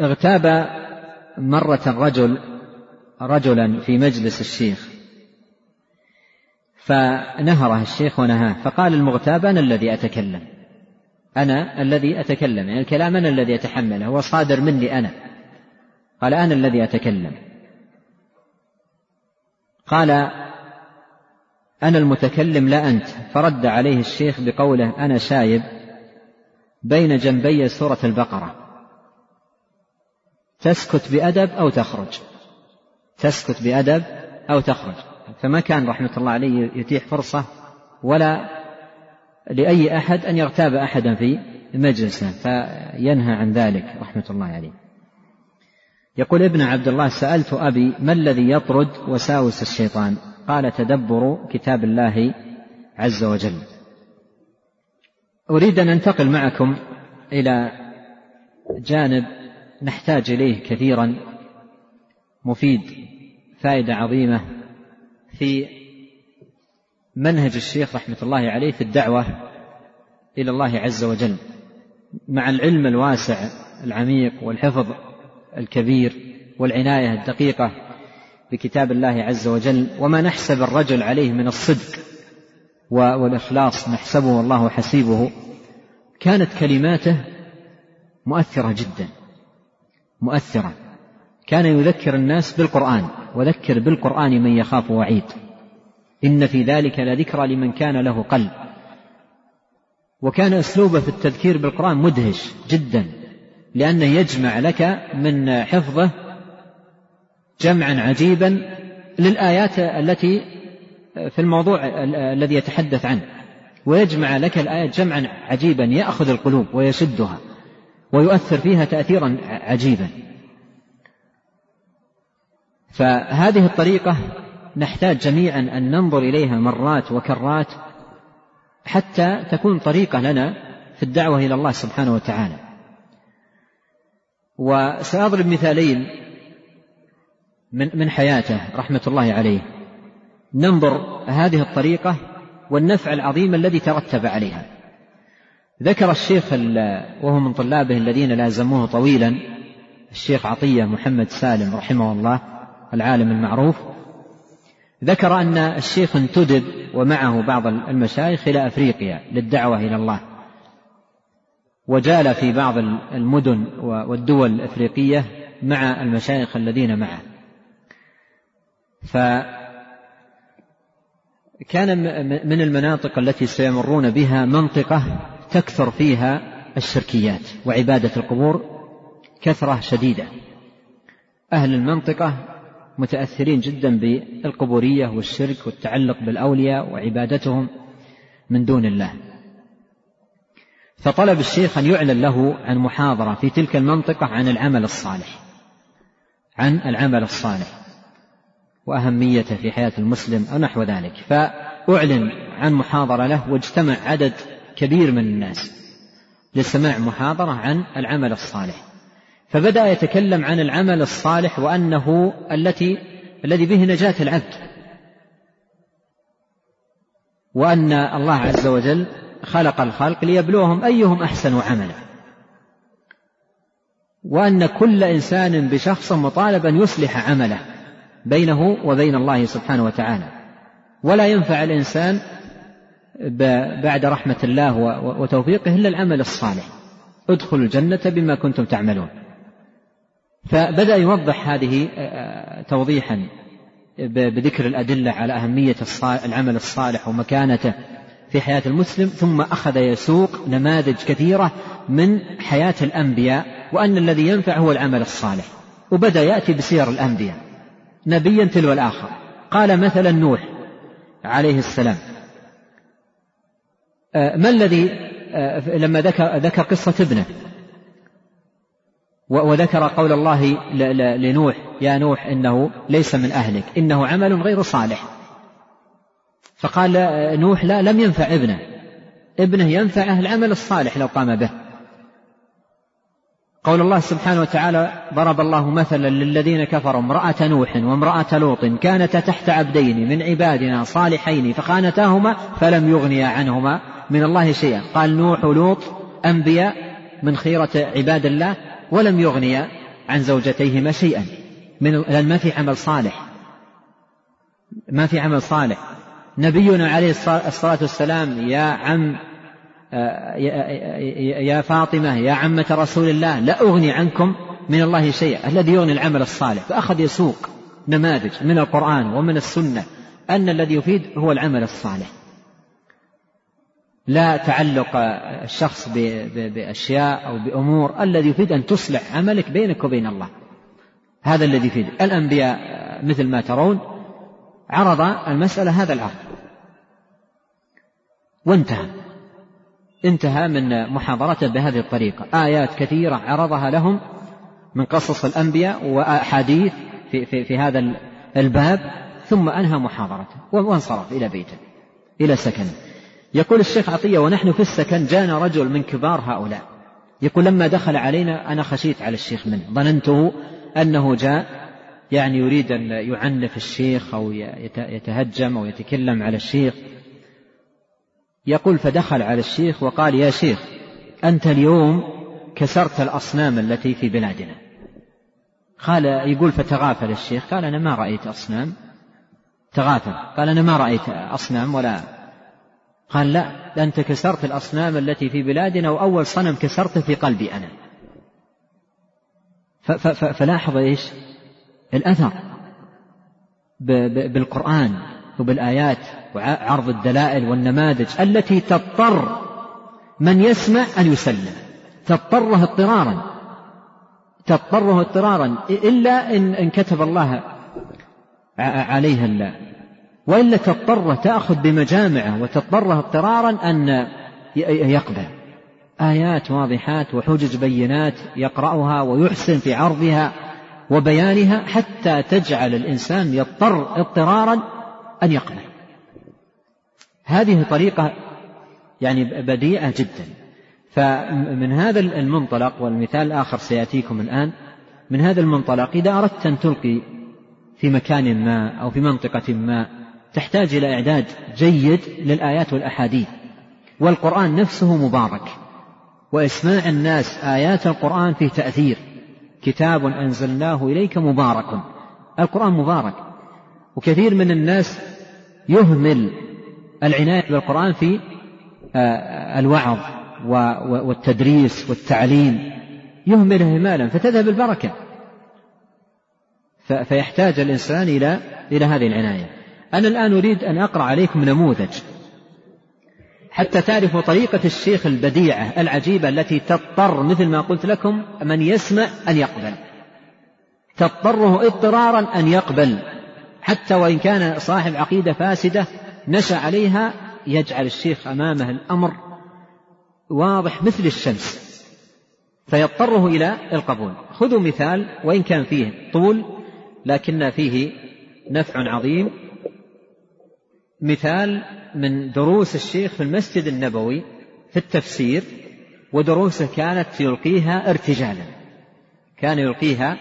اغتاب مرة رجل رجلا في مجلس الشيخ فنهره الشيخ ونهاه فقال المغتاب أنا الذي أتكلم. أنا الذي أتكلم يعني الكلام أنا الذي أتحمله هو صادر مني أنا. قال أنا الذي أتكلم. قال أنا المتكلم لا أنت. فرد عليه الشيخ بقوله أنا شايب بين جنبي سورة البقرة. تسكت بأدب أو تخرج. تسكت بأدب أو تخرج. فما كان رحمة الله عليه يتيح فرصة ولا لأي أحد أن يغتاب أحدا في مجلسه فينهى عن ذلك رحمة الله عليه. يقول ابن عبد الله سألت أبي ما الذي يطرد وساوس الشيطان؟ قال تدبر كتاب الله عز وجل. أريد أن أنتقل معكم إلى جانب نحتاج إليه كثيرا مفيد فائدة عظيمة في منهج الشيخ رحمة الله عليه في الدعوة إلى الله عز وجل مع العلم الواسع العميق والحفظ الكبير والعناية الدقيقة بكتاب الله عز وجل وما نحسب الرجل عليه من الصدق والإخلاص نحسبه والله حسيبه كانت كلماته مؤثرة جدا مؤثرة. كان يذكر الناس بالقرآن وذكر بالقرآن من يخاف وعيد. إن في ذلك لذكرى لمن كان له قلب. وكان أسلوبه في التذكير بالقرآن مدهش جدا لأنه يجمع لك من حفظه جمعا عجيبا للآيات التي في الموضوع الذي يتحدث عنه. ويجمع لك الآيات جمعا عجيبا يأخذ القلوب ويشدها ويؤثر فيها تأثيرا عجيبا. فهذه الطريقة نحتاج جميعا أن ننظر إليها مرات وكرات حتى تكون طريقة لنا في الدعوة إلى الله سبحانه وتعالى. وسأضرب مثالين من من حياته رحمة الله عليه. ننظر هذه الطريقة والنفع العظيم الذي ترتب عليها. ذكر الشيخ وهو من طلابه الذين لازموه طويلا الشيخ عطية محمد سالم رحمه الله العالم المعروف. ذكر أن الشيخ انتدب ومعه بعض المشايخ إلى أفريقيا للدعوة إلى الله. وجال في بعض المدن والدول الأفريقية مع المشايخ الذين معه. فكان من المناطق التي سيمرون بها منطقة تكثر فيها الشركيات وعبادة القبور كثرة شديدة. أهل المنطقة متأثرين جدا بالقبورية والشرك والتعلق بالأولياء وعبادتهم من دون الله. فطلب الشيخ أن يعلن له عن محاضرة في تلك المنطقة عن العمل الصالح. عن العمل الصالح. وأهميته في حياة المسلم أو نحو ذلك. فأعلن عن محاضرة له واجتمع عدد كبير من الناس لسماع محاضرة عن العمل الصالح. فبدأ يتكلم عن العمل الصالح وأنه التي الذي به نجاة العبد. وأن الله عز وجل خلق الخلق ليبلوهم أيهم أحسن عملا. وأن كل إنسان بشخص مطالب أن يصلح عمله بينه وبين الله سبحانه وتعالى. ولا ينفع الإنسان بعد رحمة الله وتوفيقه إلا العمل الصالح. ادخلوا الجنة بما كنتم تعملون. فبدأ يوضح هذه توضيحا بذكر الأدلة على أهمية العمل الصالح ومكانته في حياة المسلم ثم أخذ يسوق نماذج كثيرة من حياة الأنبياء وأن الذي ينفع هو العمل الصالح. وبدأ يأتي بسير الأنبياء نبيا تلو الآخر. قال مثلا نوح عليه السلام آه، ما الذي آه، لما ذكر ذكر قصة ابنه؟ وذكر قول الله لنوح يا نوح إنه ليس من أهلك إنه عمل غير صالح. فقال نوح لا لم ينفع ابنه. ابنه ينفعه العمل الصالح لو قام به. قول الله سبحانه وتعالى ضرب الله مثلا للذين كفروا امرأة نوح وامرأة لوط كانتا تحت عبدين من عبادنا صالحين فخانتاهما فلم يغنيا عنهما من الله شيئا. قال نوح ولوط أنبياء من خيرة عباد الله ولم يغنيا عن زوجتيهما شيئا. من لأن ما في عمل صالح. ما في عمل صالح. نبينا عليه الصلاة والسلام يا عم آه، يا فاطمة يا عمة رسول الله لا أغني عنكم من الله شيئا. الذي يغني العمل الصالح. فأخذ يسوق نماذج من القرآن ومن السنة. أن الذي يفيد هو العمل الصالح. لا تعلق الشخص بأشياء أو بأمور الذي يفيد أن تصلح عملك بينك وبين الله. هذا الذي يفيد الأنبياء مثل ما ترون عرض المسألة هذا العرض وانتهى. انتهى من محاضرته بهذه الطريقة. آيات كثيرة عرضها لهم من قصص الأنبياء وأحاديث في, في, في هذا الباب ثم أنهى محاضرته وانصرف إلى بيته إلى سكنه. يقول الشيخ عطية ونحن في السكن جانا رجل من كبار هؤلاء. يقول لما دخل علينا أنا خشيت على الشيخ منه. ظننته أنه جاء يعني يريد أن يعنف الشيخ أو يتهجم أو يتكلم على الشيخ. يقول فدخل على الشيخ وقال يا شيخ أنت اليوم كسرت الأصنام التي في بلادنا. قال يقول فتغافل الشيخ. قال أنا ما رأيت أصنام. تغافل. قال أنا ما رأيت أصنام ولا قال لا أنت كسرت الأصنام التي في بلادنا وأول صنم كسرته في قلبي أنا. فلاحظ إيش؟ الأثر بالقرآن وبالآيات وعرض الدلائل والنماذج التي تضطر من يسمع أن يسلم. تضطره اضطرارا. تضطره اضطرارا إلا إن كتب الله عليها وإلا تضطر تأخذ بمجامعه وتضطره اضطرارا أن يقبل. آيات واضحات وحجج بينات يقرأها ويحسن في عرضها وبيانها حتى تجعل الإنسان يضطر اضطرارا أن يقبل. هذه طريقة يعني بديعة جدا. فمن هذا المنطلق والمثال الآخر سيأتيكم الآن من هذا المنطلق إذا أردت أن تلقي في مكان ما أو في منطقة ما تحتاج إلى إعداد جيد للآيات والأحاديث. والقرآن نفسه مبارك. وإسماع الناس آيات القرآن فيه تأثير. كتاب أنزلناه إليك مبارك. القرآن مبارك. وكثير من الناس يهمل العناية بالقرآن في آه، الوعظ والتدريس والتعليم. يهمله إهمالا فتذهب البركة. فيحتاج الإنسان إلى إلى هذه العناية. أنا الآن أريد أن أقرأ عليكم نموذج. حتى تعرفوا طريقة الشيخ البديعة العجيبة التي تضطر مثل ما قلت لكم من يسمع أن يقبل. تضطره اضطرارا أن يقبل. حتى وإن كان صاحب عقيدة فاسدة نشأ عليها يجعل الشيخ أمامه الأمر واضح مثل الشمس. فيضطره إلى القبول. خذوا مثال وإن كان فيه طول لكن فيه نفع عظيم. مثال من دروس الشيخ في المسجد النبوي في التفسير ودروسه كانت يلقيها ارتجالا. كان يلقيها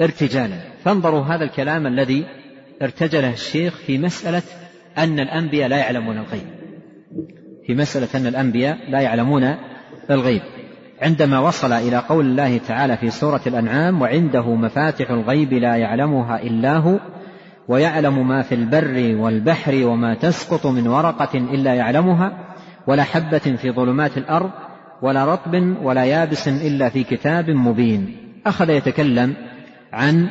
ارتجالا. فانظروا هذا الكلام الذي ارتجله الشيخ في مسألة أن الأنبياء لا يعلمون الغيب. في مسألة أن الأنبياء لا يعلمون الغيب. عندما وصل إلى قول الله تعالى في سورة الأنعام وعنده مفاتح الغيب لا يعلمها إلا هو ويعلم ما في البر والبحر وما تسقط من ورقة إلا يعلمها ولا حبة في ظلمات الأرض ولا رطب ولا يابس إلا في كتاب مبين. أخذ يتكلم عن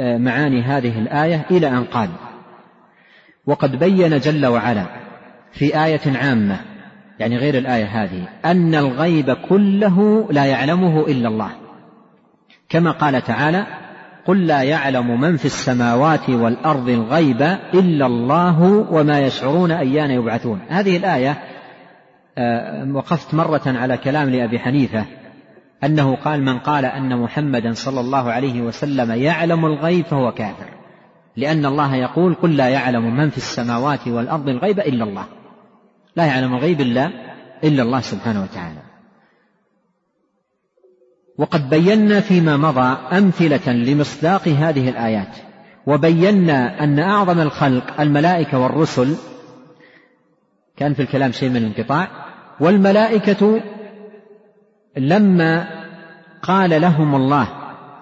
آه، معاني هذه الآية إلى أن قال وقد بين جل وعلا في آية عامة يعني غير الآية هذه أن الغيب كله لا يعلمه إلا الله. كما قال تعالى قل لا يعلم من في السماوات والأرض الغيب إلا الله وما يشعرون أيان يبعثون. هذه الآية آه، وقفت مرة على كلام لأبي حنيفة أنه قال من قال أن محمدا صلى الله عليه وسلم يعلم الغيب فهو كافر. لأن الله يقول قل لا يعلم من في السماوات والأرض الغيب إلا الله. لا يعلم الغيب إلا إلا الله سبحانه وتعالى. وقد بينا فيما مضى أمثلة لمصداق هذه الآيات وبينا أن أعظم الخلق الملائكة والرسل كان في الكلام شيء من الانقطاع والملائكة لما قال لهم الله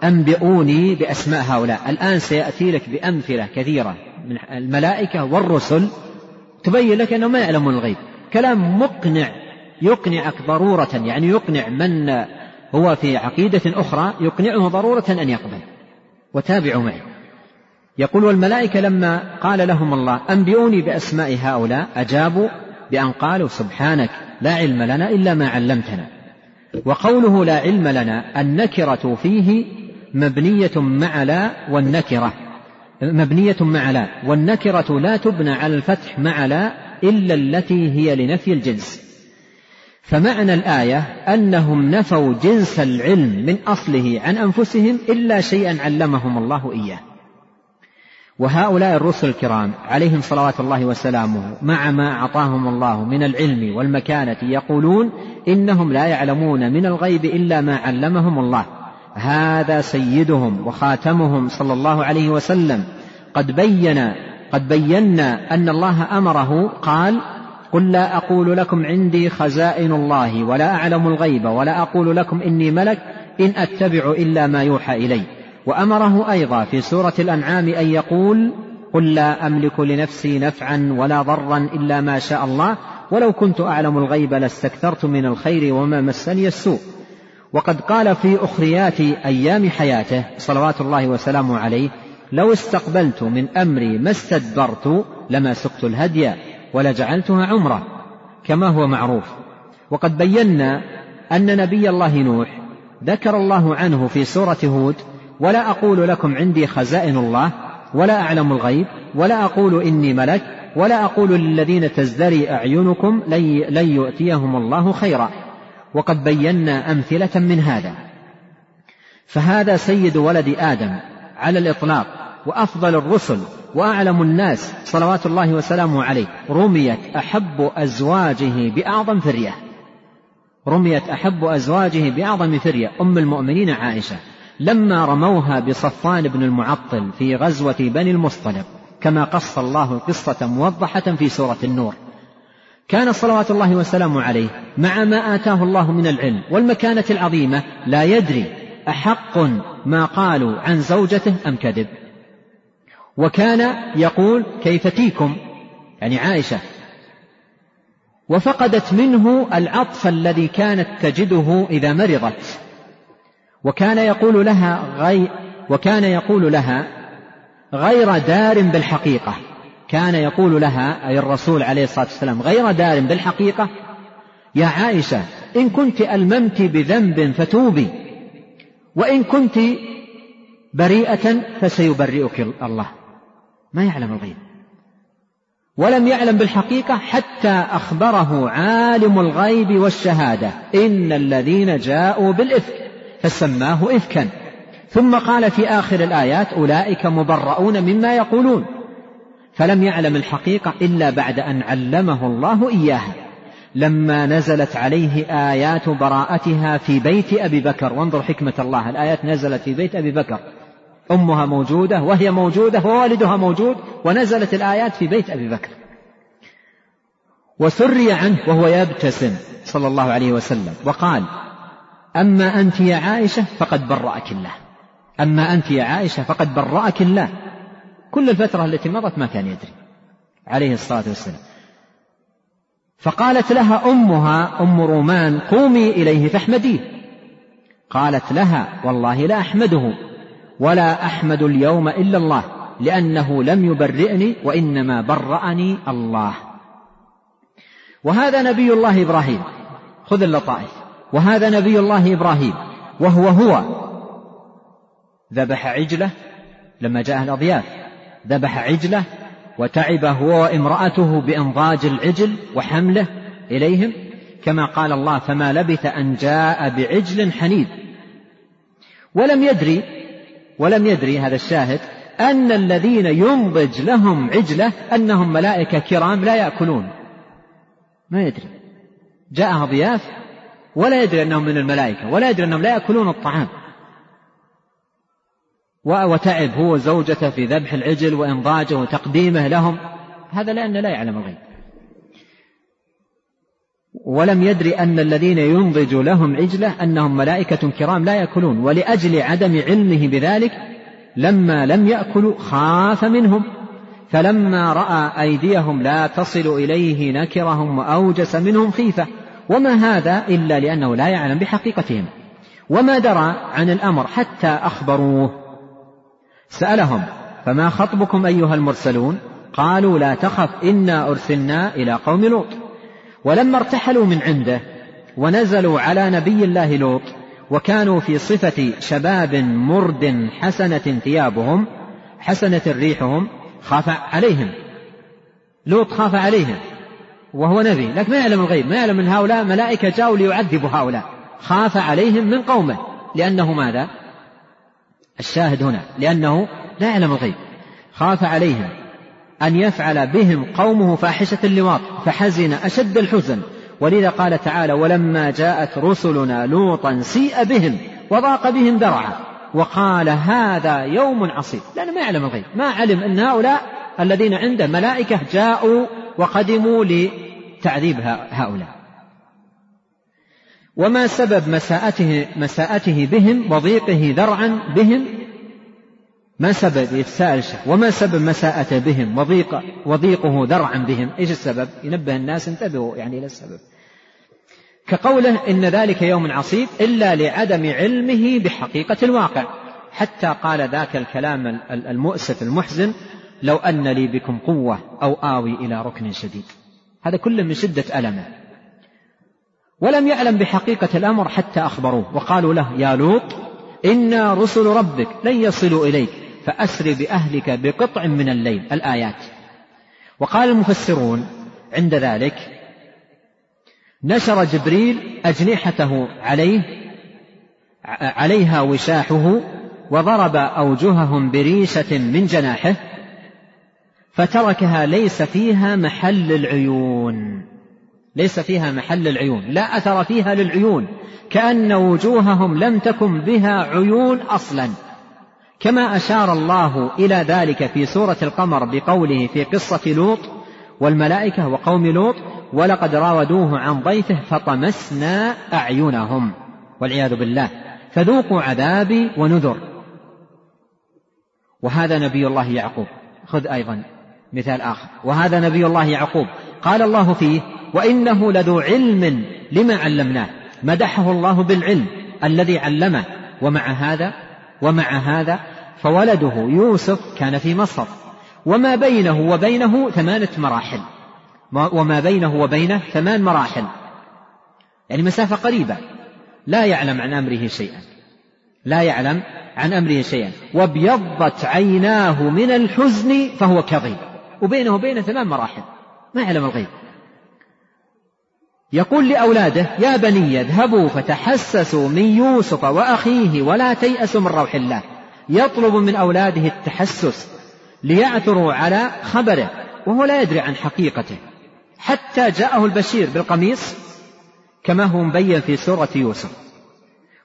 أنبئوني بأسماء هؤلاء. الآن سيأتي لك بأمثلة كثيرة من الملائكة والرسل تبين لك أنه ما يعلمون الغيب. كلام مقنع يقنعك ضرورة يعني يقنع من هو في عقيدة أخرى يقنعه ضرورة أن يقبل. وتابعوا معي. يقول والملائكة لما قال لهم الله أنبئوني بأسماء هؤلاء أجابوا بأن قالوا سبحانك لا علم لنا إلا ما علمتنا. وقوله لا علم لنا النكرة فيه مبنية مع لا والنكرة مبنية مع لا والنكرة لا تبنى على الفتح مع لا إلا التي هي لنفي الجنس. فمعنى الآية أنهم نفوا جنس العلم من أصله عن أنفسهم إلا شيئا علمهم الله إياه. وهؤلاء الرسل الكرام عليهم صلوات الله وسلامه مع ما أعطاهم الله من العلم والمكانة يقولون إنهم لا يعلمون من الغيب إلا ما علمهم الله. هذا سيدهم وخاتمهم صلى الله عليه وسلم. قد بين قد بينا أن الله أمره قال قل لا أقول لكم عندي خزائن الله ولا أعلم الغيب ولا أقول لكم إني ملك إن أتبع إلا ما يوحى إلي. وأمره أيضا في سورة الأنعام أن يقول قل لا أملك لنفسي نفعا ولا ضرا إلا ما شاء الله. ولو كنت أعلم الغيب لاستكثرت من الخير وما مسني السوء. وقد قال في أخريات أيام حياته صلوات الله وسلامه عليه لو استقبلت من أمري ما استدبرت لما سقت الهدي ولجعلتها عمرة كما هو معروف. وقد بينا أن نبي الله نوح ذكر الله عنه في سورة هود ولا أقول لكم عندي خزائن الله ولا أعلم الغيب ولا أقول إني ملك ولا أقول للذين تزدري أعينكم لن يؤتيهم الله خيرا. وقد بينا أمثلة من هذا. فهذا سيد ولد آدم على الإطلاق وأفضل الرسل وأعلم الناس صلوات الله وسلامه عليه رميت أحب أزواجه بأعظم فرية. رميت أحب أزواجه بأعظم فرية. أم المؤمنين عائشة لما رموها بصفان بن المعطل في غزوة بني المصطلق كما قص الله القصة موضحة في سورة النور. كان صلوات الله وسلامه عليه مع ما آتاه الله من العلم والمكانة العظيمة لا يدري أحق ما قالوا عن زوجته أم كذب. وكان يقول كيف تيكم يعني عائشة وفقدت منه العطف الذي كانت تجده إذا مرضت. وكان يقول لها غي وكان يقول لها غير دار بالحقيقة. كان يقول لها أي الرسول عليه الصلاة والسلام غير دار بالحقيقة يا عائشة إن كنت ألممت بذنب فتوبي وإن كنت بريئة فسيبرئك الله. ما يعلم الغيب. ولم يعلم بالحقيقة حتى أخبره عالم الغيب والشهادة. إن الذين جاءوا بالإفك فسماه إفكا. ثم قال في آخر الآيات أولئك مبرؤون مما يقولون. فلم يعلم الحقيقة إلا بعد أن علمه الله إياها. لما نزلت عليه آيات براءتها في بيت أبي بكر. وانظر حكمة الله الآيات نزلت في بيت أبي بكر. أمها موجودة وهي موجودة ووالدها موجود ونزلت الآيات في بيت أبي بكر. وسري عنه وهو يبتسم صلى الله عليه وسلم وقال أما أنت يا عائشة فقد برأك الله. أما أنت يا عائشة فقد برأك الله. كل الفترة التي مضت ما كان يدري. عليه الصلاة والسلام. فقالت لها أمها أم رومان قومي إليه فاحمديه. قالت لها والله لا أحمده. ولا أحمد اليوم إلا الله لأنه لم يبرئني وإنما برأني الله. وهذا نبي الله إبراهيم. خذ اللطائف. وهذا نبي الله إبراهيم. وهو هو. ذبح عجلة لما جاء الأضياف. ذبح عجلة وتعب هو وامرأته بإنضاج العجل وحمله إليهم. كما قال الله فما لبث أن جاء بعجل حنيذ. ولم يدري ولم يدري هذا الشاهد أن الذين ينضج لهم عجلة أنهم ملائكة كرام لا يأكلون. ما يدري. جاءها ضياف ولا يدري أنهم من الملائكة ولا يدري أنهم لا يأكلون الطعام. وتعب هو وزوجته في ذبح العجل وإنضاجه وتقديمه لهم. هذا لأنه لا يعلم الغيب. ولم يدري أن الذين ينضج لهم عجلة أنهم ملائكة كرام لا يأكلون ولأجل عدم علمه بذلك لما لم يأكلوا خاف منهم. فلما رأى أيديهم لا تصل إليه نكرهم وأوجس منهم خيفة. وما هذا إلا لأنه لا يعلم بحقيقتهم. وما درى عن الأمر حتى أخبروه. سألهم فما خطبكم أيها المرسلون؟ قالوا لا تخف إنا أرسلنا إلى قوم لوط. ولما ارتحلوا من عنده ونزلوا على نبي الله لوط وكانوا في صفة شباب مرد حسنة ثيابهم حسنة ريحهم خاف عليهم. لوط خاف عليهم وهو نبي لكن ما يعلم الغيب ما يعلم من هؤلاء ملائكة جاءوا ليعذبوا هؤلاء. خاف عليهم من قومه لأنه ماذا؟ الشاهد هنا لأنه لا يعلم الغيب. خاف عليهم. أن يفعل بهم قومه فاحشة اللواط فحزن أشد الحزن. ولذا قال تعالى ولما جاءت رسلنا لوطا سيء بهم وضاق بهم ذرعا. وقال هذا يوم عصيب. لأنه ما يعلم الغيب ما علم أن هؤلاء الذين عنده ملائكة جاءوا وقدموا لتعذيب هؤلاء. وما سبب مساءته مساءته بهم وضيقه ذرعا بهم ما سبب يتساءل وما سبب مساءته بهم وضيق وضيقه ذرعا بهم إيش السبب؟ ينبه الناس انتبهوا يعني إلى السبب. كقوله إن ذلك يوم عصيب إلا لعدم علمه بحقيقة الواقع حتى قال ذاك الكلام المؤسف المحزن لو أن لي بكم قوة أو آوي إلى ركن شديد. هذا كله من شدة ألمه. ولم يعلم بحقيقة الأمر حتى أخبروه وقالوا له يا لوط إنا رسل ربك لن يصلوا إليك فأسر بأهلك بقطع من الليل الآيات. وقال المفسرون عند ذلك نشر جبريل أجنحته عليه عليها وشاحه وضرب أوجههم بريشة من جناحه فتركها ليس فيها محل العيون. ليس فيها محل العيون لا أثر فيها للعيون كأن وجوههم لم تكن بها عيون أصلا. كما أشار الله إلى ذلك في سورة القمر بقوله في قصة لوط والملائكة وقوم لوط ولقد راودوه عن ضيفه فطمسنا أعينهم والعياذ بالله. فذوقوا عذابي ونذر وهذا نبي الله يعقوب. خذ أيضا مثال آخر. وهذا نبي الله يعقوب. قال الله فيه وإنه لذو علم لما علمناه. مدحه الله بالعلم الذي علمه. ومع هذا ومع هذا فولده يوسف كان في مصر. وما بينه وبينه ثمانة مراحل. وما بينه وبينه ثمان مراحل. يعني مسافة قريبة. لا يعلم عن أمره شيئا. لا يعلم عن أمره شيئا. وابيضت عيناه من الحزن فهو كظيم وبينه وبينه ثمان مراحل. ما يعلم الغيب. يقول لأولاده يا بني اذهبوا فتحسسوا من يوسف وأخيه ولا تيأسوا من روح الله. يطلب من أولاده التحسس ليعثروا على خبره وهو لا يدري عن حقيقته. حتى جاءه البشير بالقميص كما هو مبين في سورة يوسف.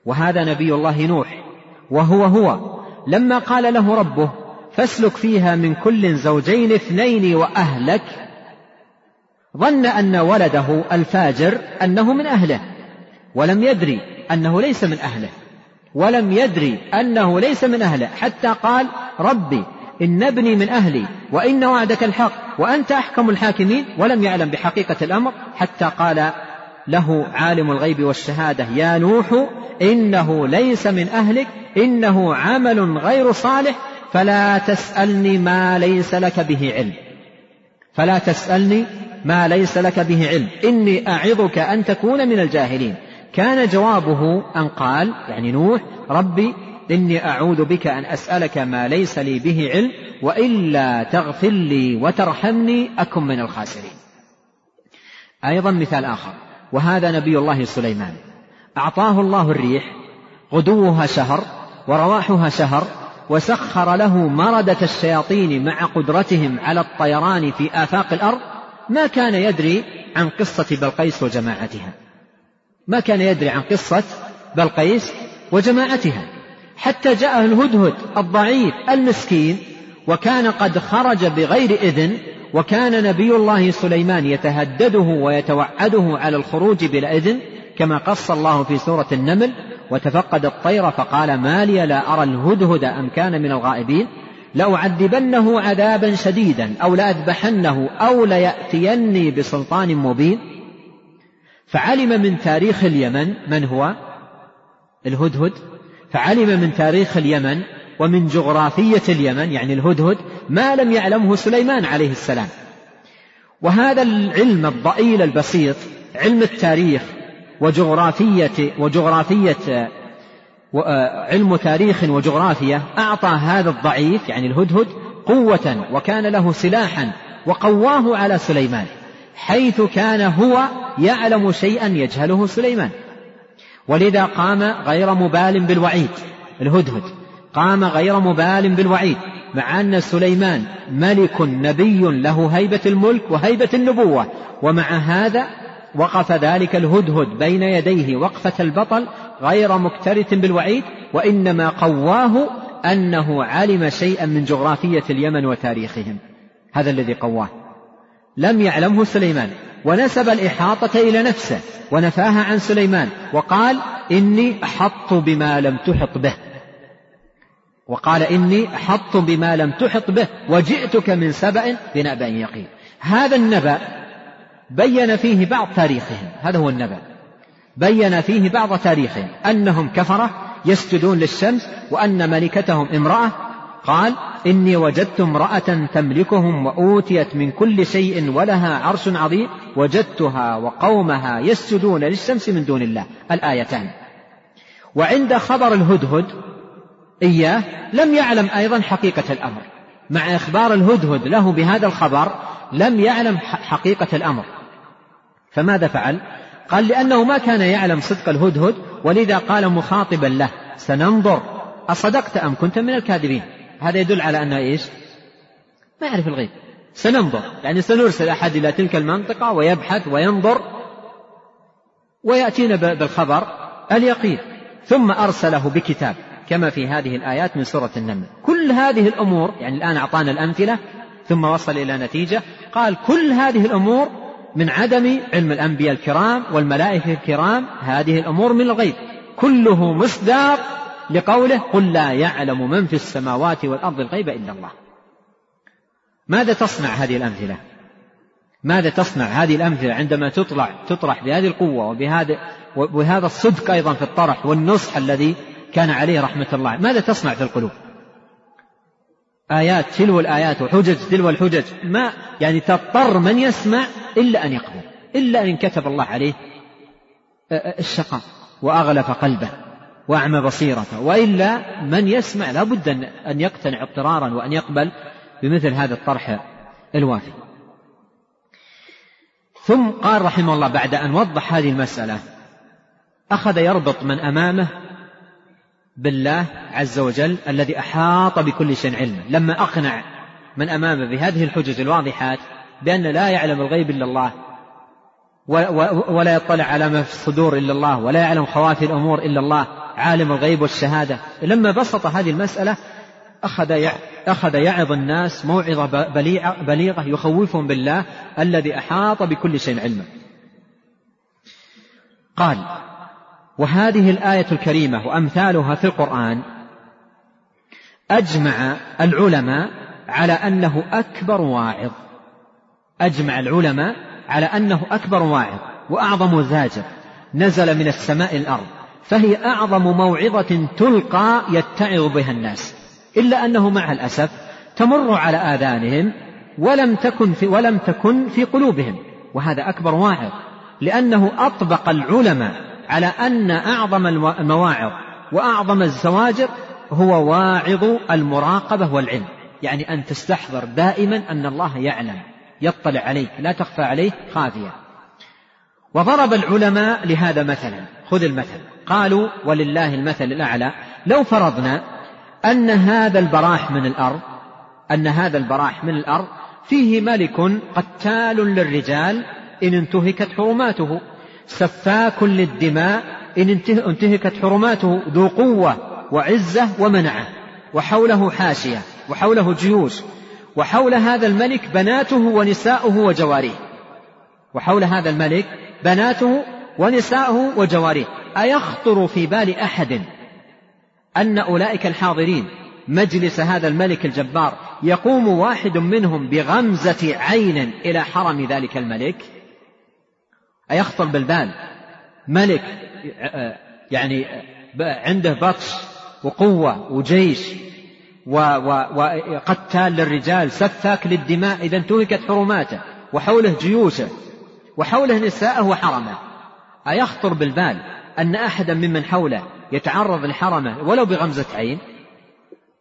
وهذا نبي الله نوح وهو هو. لما قال له ربه فاسلك فيها من كل زوجين اثنين وأهلك ظن أن ولده الفاجر أنه من أهله ولم يدري أنه ليس من أهله ولم يدري أنه ليس من أهله حتى قال ربي إن ابني من أهلي وإن وعدك الحق وأنت أحكم الحاكمين ولم يعلم بحقيقة الأمر حتى قال له عالم الغيب والشهادة يا نوح إنه ليس من أهلك إنه عمل غير صالح فلا تسألني ما ليس لك به علم. فلا تسألني ما ليس لك به علم. إني أعظك أن تكون من الجاهلين. كان جوابه أن قال يعني نوح ربي إني أعوذ بك أن أسألك ما ليس لي به علم وإلا تغفر لي وترحمني أكن من الخاسرين. أيضا مثال آخر. وهذا نبي الله سليمان. أعطاه الله الريح غدوها شهر ورواحها شهر وسخر له مردة الشياطين مع قدرتهم على الطيران في آفاق الأرض ما كان يدري عن قصة بلقيس وجماعتها. ما كان يدري عن قصة بلقيس وجماعتها. حتى جاءه الهدهد الضعيف المسكين وكان قد خرج بغير إذن وكان نبي الله سليمان يتهدده ويتوعده على الخروج بلا إذن كما قص الله في سورة النمل وتفقد الطير فقال ما لي لا أرى الهدهد أم كان من الغائبين. لأعذبنه عذابا شديدا أو لأذبحنه أو ليأتيني بسلطان مبين. فعلم من تاريخ اليمن من هو؟ الهدهد. فعلم من تاريخ اليمن ومن جغرافية اليمن يعني الهدهد ما لم يعلمه سليمان عليه السلام. وهذا العلم الضئيل البسيط علم التاريخ وجغرافية وجغرافية علم تاريخ وجغرافيا أعطى هذا الضعيف يعني الهدهد قوة وكان له سلاحا وقواه على سليمان حيث كان هو يعلم شيئا يجهله سليمان. ولذا قام غير مبال بالوعيد الهدهد. قام غير مبال بالوعيد مع أن سليمان ملك نبي له هيبة الملك وهيبة النبوة. ومع هذا وقف ذلك الهدهد بين يديه وقفة البطل غير مكترث بالوعيد وإنما قواه أنه علم شيئا من جغرافية اليمن وتاريخهم. هذا الذي قواه. لم يعلمه سليمان. ونسب الإحاطة إلى نفسه ونفاها عن سليمان وقال إني أحط بما لم تحط به. وقال إني أحط بما لم تحط به وجئتك من سبأ بنبأ يقين. هذا النبأ بين فيه بعض تاريخهم. هذا هو النبأ. بين فيه بعض تاريخهم. أنهم كفرة يسجدون للشمس وأن ملكتهم امرأة. قال إني وجدت امرأة تملكهم وأوتيت من كل شيء ولها عرش عظيم. وجدتها وقومها يسجدون للشمس من دون الله. الآيتان. وعند خبر الهدهد إياه لم يعلم أيضا حقيقة الأمر. مع إخبار الهدهد له بهذا الخبر لم يعلم حقيقة الأمر. فماذا فعل؟ قال لأنه ما كان يعلم صدق الهدهد ولذا قال مخاطبا له سننظر. أصدقت أم كنت من الكاذبين؟ هذا يدل على أنه إيش؟ ما يعرف الغيب. سننظر. يعني سنرسل أحد إلى تلك المنطقة ويبحث وينظر ويأتينا بالخبر اليقين. ثم أرسله بكتاب كما في هذه الآيات من سورة النمل. كل هذه الأمور يعني الآن أعطانا الأمثلة ثم وصل إلى نتيجة قال كل هذه الأمور من عدم علم الأنبياء الكرام والملائكة الكرام هذه الأمور من الغيب. كله مصداق لقوله قل لا يعلم من في السماوات والأرض الغيب إلا الله. ماذا تصنع هذه الأمثلة؟ ماذا تصنع هذه الأمثلة عندما تطلع تطرح بهذه القوة وبهذا وبهذا الصدق أيضا في الطرح والنصح الذي كان عليه رحمة الله؟ ماذا تصنع في القلوب؟ آيات تلو الآيات وحجج تلو الحجج. ما يعني تضطر من يسمع إلا أن يقبل إلا أن كتب الله عليه الشقاء وأغلف قلبه وأعمى بصيرته. وإلا من يسمع لابد أن يقتنع اضطرارا وأن يقبل بمثل هذا الطرح الوافي. ثم قال رحمه الله بعد أن وضح هذه المسألة أخذ يربط من أمامه بالله عز وجل الذي أحاط بكل شيء علما لما أقنع من أمامه بهذه الحجج الواضحات بأن لا يعلم الغيب إلا الله ولا يطلع على ما في الصدور إلا الله ولا يعلم خواتي الأمور إلا الله عالم الغيب والشهادة. لما بسط هذه المسألة أخذ أخذ يعظ الناس موعظة بليغة يخوفهم بالله الذي أحاط بكل شيء علما قال وهذه الآية الكريمة وأمثالها في القرآن أجمع العلماء على أنه أكبر واعظ. أجمع العلماء على أنه أكبر واعظ وأعظم زاجر. نزل من السماء الأرض. فهي أعظم موعظة تلقى يتعظ بها الناس. إلا أنه مع الأسف تمر على آذانهم ولم تكن في ولم تكن في قلوبهم. وهذا أكبر واعظ. لأنه أطبق العلماء على أن أعظم المواعظ وأعظم الزواجر هو واعظ المراقبة والعلم. يعني أن تستحضر دائما أن الله يعلم يطلع عليك لا تخفى عليه خافية. وضرب العلماء لهذا مثلا. خذ المثل. قالوا ولله المثل الأعلى. لو فرضنا أن هذا البراح من الأرض أن هذا البراح من الأرض فيه ملك قتال للرجال إن انتهكت حرماته. سفاك للدماء إن انتهكت حرماته ذو قوة وعزة ومنعة وحوله حاشية وحوله جيوش وحول هذا الملك بناته ونساؤه وجواريه. وحول هذا الملك بناته ونساؤه وجواريه. أيخطر في بال أحد أن أولئك الحاضرين مجلس هذا الملك الجبار يقوم واحد منهم بغمزة عين إلى حرم ذلك الملك؟ أيخطر بالبال ملك يعني عنده بطش وقوة وجيش وقتال للرجال سفاك للدماء إذا انتهكت حرماته وحوله جيوشه وحوله نساءه وحرمه. أيخطر بالبال أن أحدا ممن حوله يتعرض لحرمة ولو بغمزة عين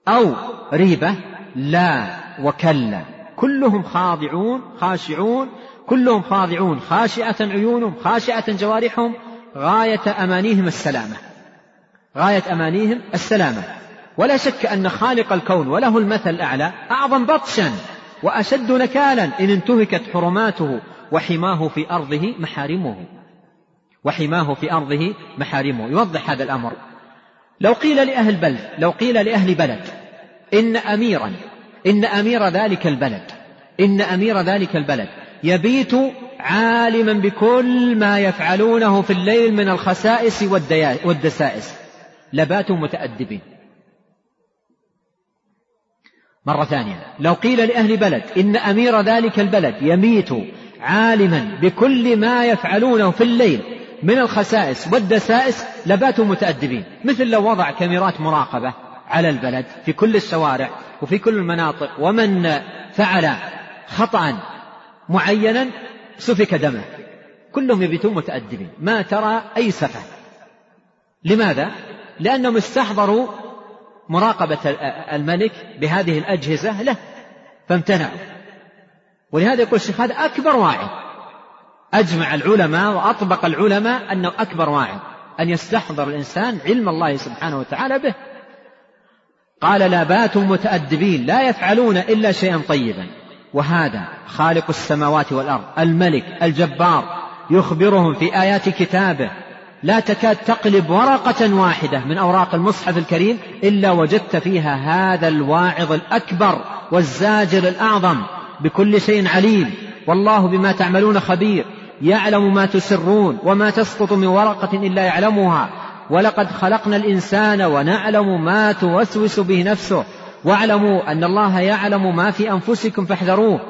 أو ريبة لا وكلا. كلهم خاضعون خاشعون كلهم خاضعون خاشعة عيونهم خاشعة جوارحهم غاية أمانيهم السلامة. غاية أمانيهم السلامة. ولا شك أن خالق الكون وله المثل الأعلى أعظم بطشا وأشد نكالا إن انتهكت حرماته وحماه في أرضه محارمه. وحماه في أرضه محارمه. يوضح هذا الأمر. لو قيل لأهل بلد لو قيل لأهل بلد إن أميرا إن أمير ذلك البلد إن أمير ذلك البلد يبيت عالما بكل ما يفعلونه في الليل من الخسائس والدسائس. لباتوا متأدبين. مرة ثانية. لو قيل لأهل بلد إن أمير ذلك البلد يميت عالما بكل ما يفعلونه في الليل من الخسائس والدسائس لباتوا متأدبين. مثل لو وضع كاميرات مراقبة على البلد في كل الشوارع وفي كل المناطق ومن فعل خطأ معينا سفك دمه. كلهم يبيتون متأدبين. ما ترى أي سفه. لماذا؟ لأنهم استحضروا مراقبة الملك بهذه الأجهزة له. فامتنعوا. ولهذا يقول الشيخ هذا أكبر واعظ. أجمع العلماء وأطبق العلماء أنه أكبر واعظ. أن يستحضر الإنسان علم الله سبحانه وتعالى به. قال لا باتوا متأدبين. لا يفعلون إلا شيئا طيبا. وهذا خالق السماوات والأرض الملك الجبار يخبرهم في آيات كتابه. لا تكاد تقلب ورقة واحدة من أوراق المصحف الكريم إلا وجدت فيها هذا الواعظ الأكبر والزاجر الأعظم. بكل شيء عليم. والله بما تعملون خبير. يعلم ما تسرون وما تسقط من ورقة إلا يعلمها. ولقد خلقنا الإنسان ونعلم ما توسوس به نفسه. واعلموا أن الله يعلم ما في أنفسكم فاحذروه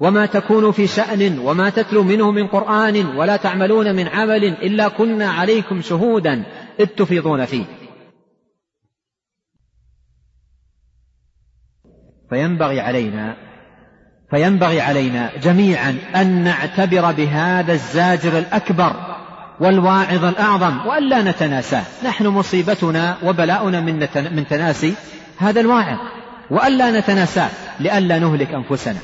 وما تكون في شأن وما تتلو منه من قرآن ولا تعملون من عمل إلا كنا عليكم شهودا إذ تفيضون فيه. فينبغي علينا فينبغي علينا جميعا أن نعتبر بهذا الزاجر الأكبر والواعظ الأعظم وألا نتناساه. نحن مصيبتنا وبلاؤنا من, من تناسي هذا الواعظ. وألا نتناساه لئلا نهلك أنفسنا.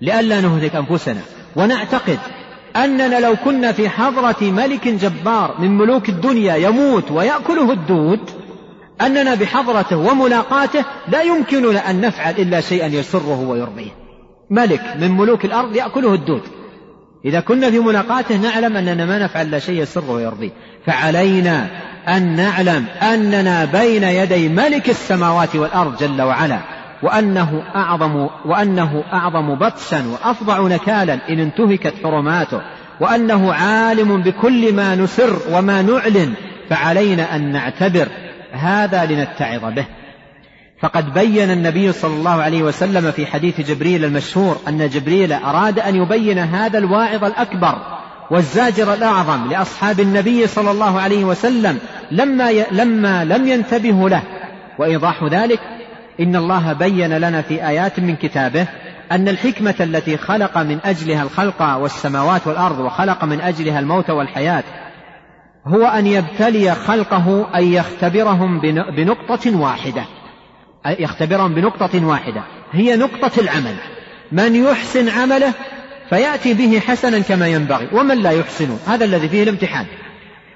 لئلا نهلك أنفسنا. ونعتقد أننا لو كنا في حضرة ملك جبار من ملوك الدنيا يموت ويأكله الدود أننا بحضرته وملاقاته لا يمكننا أن نفعل إلا شيئا يسره ويرضيه. ملك من ملوك الأرض يأكله الدود. إذا كنا في ملاقاته نعلم أننا ما نفعل إلا شيء يسره ويرضيه. فعلينا أن نعلم أننا بين يدي ملك السماوات والأرض جل وعلا وأنه أعظم وأنه أعظم بطشا وأفظع نكالا إن انتهكت حرماته وأنه عالم بكل ما نسر وما نعلن فعلينا أن نعتبر هذا لنتعظ به. فقد بين النبي صلى الله عليه وسلم في حديث جبريل المشهور أن جبريل أراد أن يبين هذا الواعظ الأكبر والزاجر الأعظم لأصحاب النبي صلى الله عليه وسلم لما لما لم ينتبهوا له. وإيضاح ذلك إن الله بين لنا في آيات من كتابه أن الحكمة التي خلق من أجلها الخلق والسماوات والأرض وخلق من أجلها الموت والحياة هو أن يبتلي خلقه أن يختبرهم بنقطة واحدة. يختبرهم بنقطة واحدة. هي نقطة العمل. من يحسن عمله فيأتي به حسنا كما ينبغي. ومن لا يحسن؟ هذا الذي فيه الامتحان.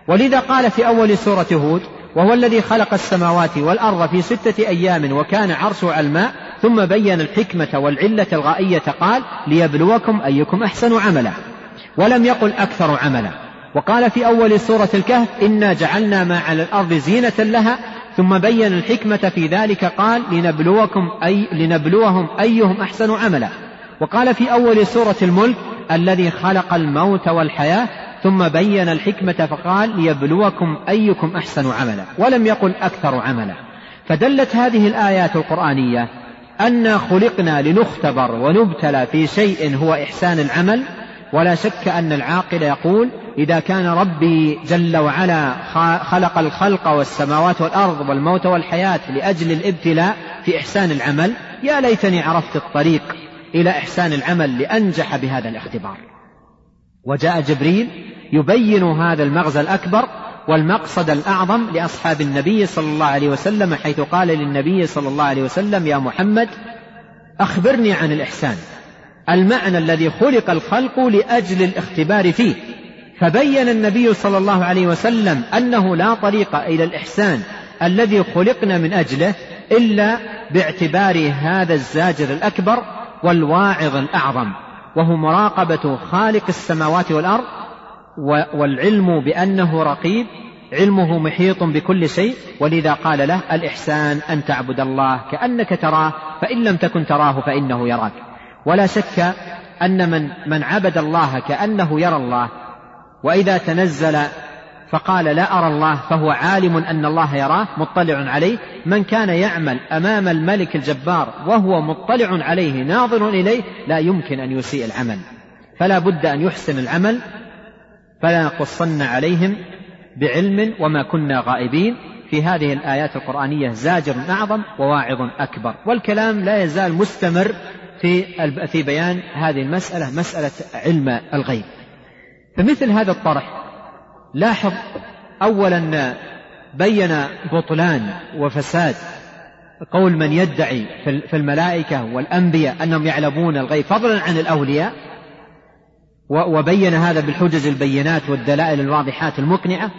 ولذا قال في أول سورة هود وهو الذي خلق السماوات والأرض في ستة أيام وكان عرشه على الماء ثم بين الحكمة والعلة الغائية قال ليبلوكم أيكم أحسن عملا. ولم يقل أكثر عملا. وقال في أول سورة الكهف إنا جعلنا ما على الأرض زينة لها ثم بين الحكمة في ذلك قال لنبلوكم أي لنبلوهم أيهم أحسن عملا. وقال في أول سورة الملك الذي خلق الموت والحياة ثم بين الحكمة فقال ليبلوكم أيكم أحسن عملا. ولم يقل أكثر عملا. فدلت هذه الآيات القرآنية أنا خلقنا لنختبر ونبتلى في شيء هو إحسان العمل ولا شك أن العاقل يقول إذا كان ربي جل وعلا خلق الخلق والسماوات والأرض والموت والحياة لأجل الابتلاء في إحسان العمل يا ليتني عرفت الطريق إلى إحسان العمل لأنجح بهذا الاختبار. وجاء جبريل يبين هذا المغزى الأكبر والمقصد الأعظم لأصحاب النبي صلى الله عليه وسلم حيث قال للنبي صلى الله عليه وسلم يا محمد أخبرني عن الإحسان. المعنى الذي خلق الخلق لأجل الاختبار فيه. فبين النبي صلى الله عليه وسلم أنه لا طريق إلى الإحسان الذي خلقنا من أجله إلا باعتبار هذا الزاجر الأكبر والواعظ الأعظم وهو مراقبة خالق السماوات والأرض والعلم بأنه رقيب علمه محيط بكل شيء ولذا قال له الإحسان أن تعبد الله كأنك تراه فإن لم تكن تراه فإنه يراك. ولا شك أن من من عبد الله كأنه يرى الله وإذا تنزل فقال لا أرى الله فهو عالم أن الله يراه مطلع عليه. من كان يعمل أمام الملك الجبار وهو مطلع عليه ناظر إليه لا يمكن أن يسيء العمل. فلا بد أن يحسن العمل فلا نقصن عليهم بعلم وما كنا غائبين. في هذه الآيات القرآنية زاجر أعظم وواعظ أكبر. والكلام لا يزال مستمر في في بيان هذه المسألة مسألة علم الغيب. فمثل هذا الطرح لاحظ أولا بين بطلان وفساد. قول من يدعي في الملائكة والأنبياء أنهم يعلمون الغيب فضلا عن الأولياء وبين هذا بالحجج البينات والدلائل الواضحات المقنعة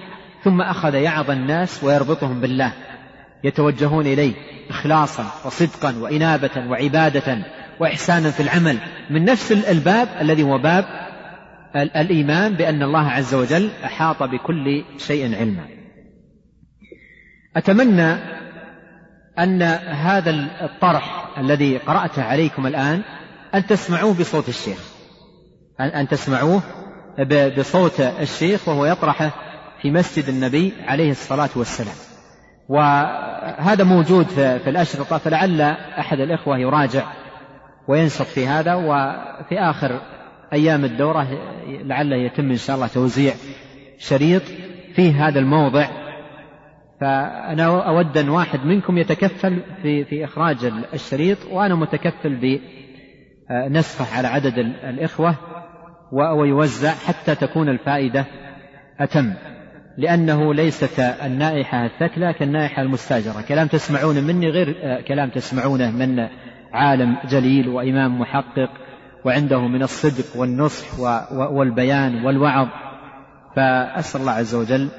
ثم أخذ يعظ الناس ويربطهم بالله. يتوجهون إليه إخلاصا وصدقا وإنابة وعبادة وإحسانا في العمل من نفس الباب الذي هو باب الإيمان بأن الله عز وجل أحاط بكل شيء علما. أتمنى أن هذا الطرح الذي قرأته عليكم الآن أن تسمعوه بصوت الشيخ. أن تسمعوه بصوت الشيخ وهو يطرحه في مسجد النبي عليه الصلاة والسلام. وهذا موجود في الأشرطة فلعل أحد الإخوة يراجع وينشط في هذا وفي آخر أيام الدورة لعله يتم إن شاء الله توزيع شريط في هذا الموضع. فأنا أود أن واحد منكم يتكفل في في إخراج الشريط وأنا متكفل بنسخه على عدد الإخوة ويوزع حتى تكون الفائدة أتم. لأنه ليست النائحة الثكلى كالنائحة المستاجرة. كلام تسمعونه مني غير كلام تسمعونه من عالم جليل وإمام محقق. وعنده من الصدق والنصح والبيان والوعظ. فأسأل الله عز وجل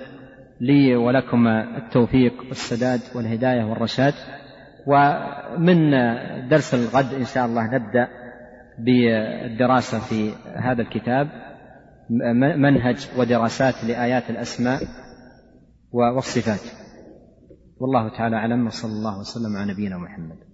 لي ولكم التوفيق والسداد والهداية والرشاد. ومن درس الغد إن شاء الله نبدأ بالدراسة في هذا الكتاب منهج ودراسات لآيات الأسماء والصفات. والله تعالى أعلم وصلى الله وسلم على نبينا محمد.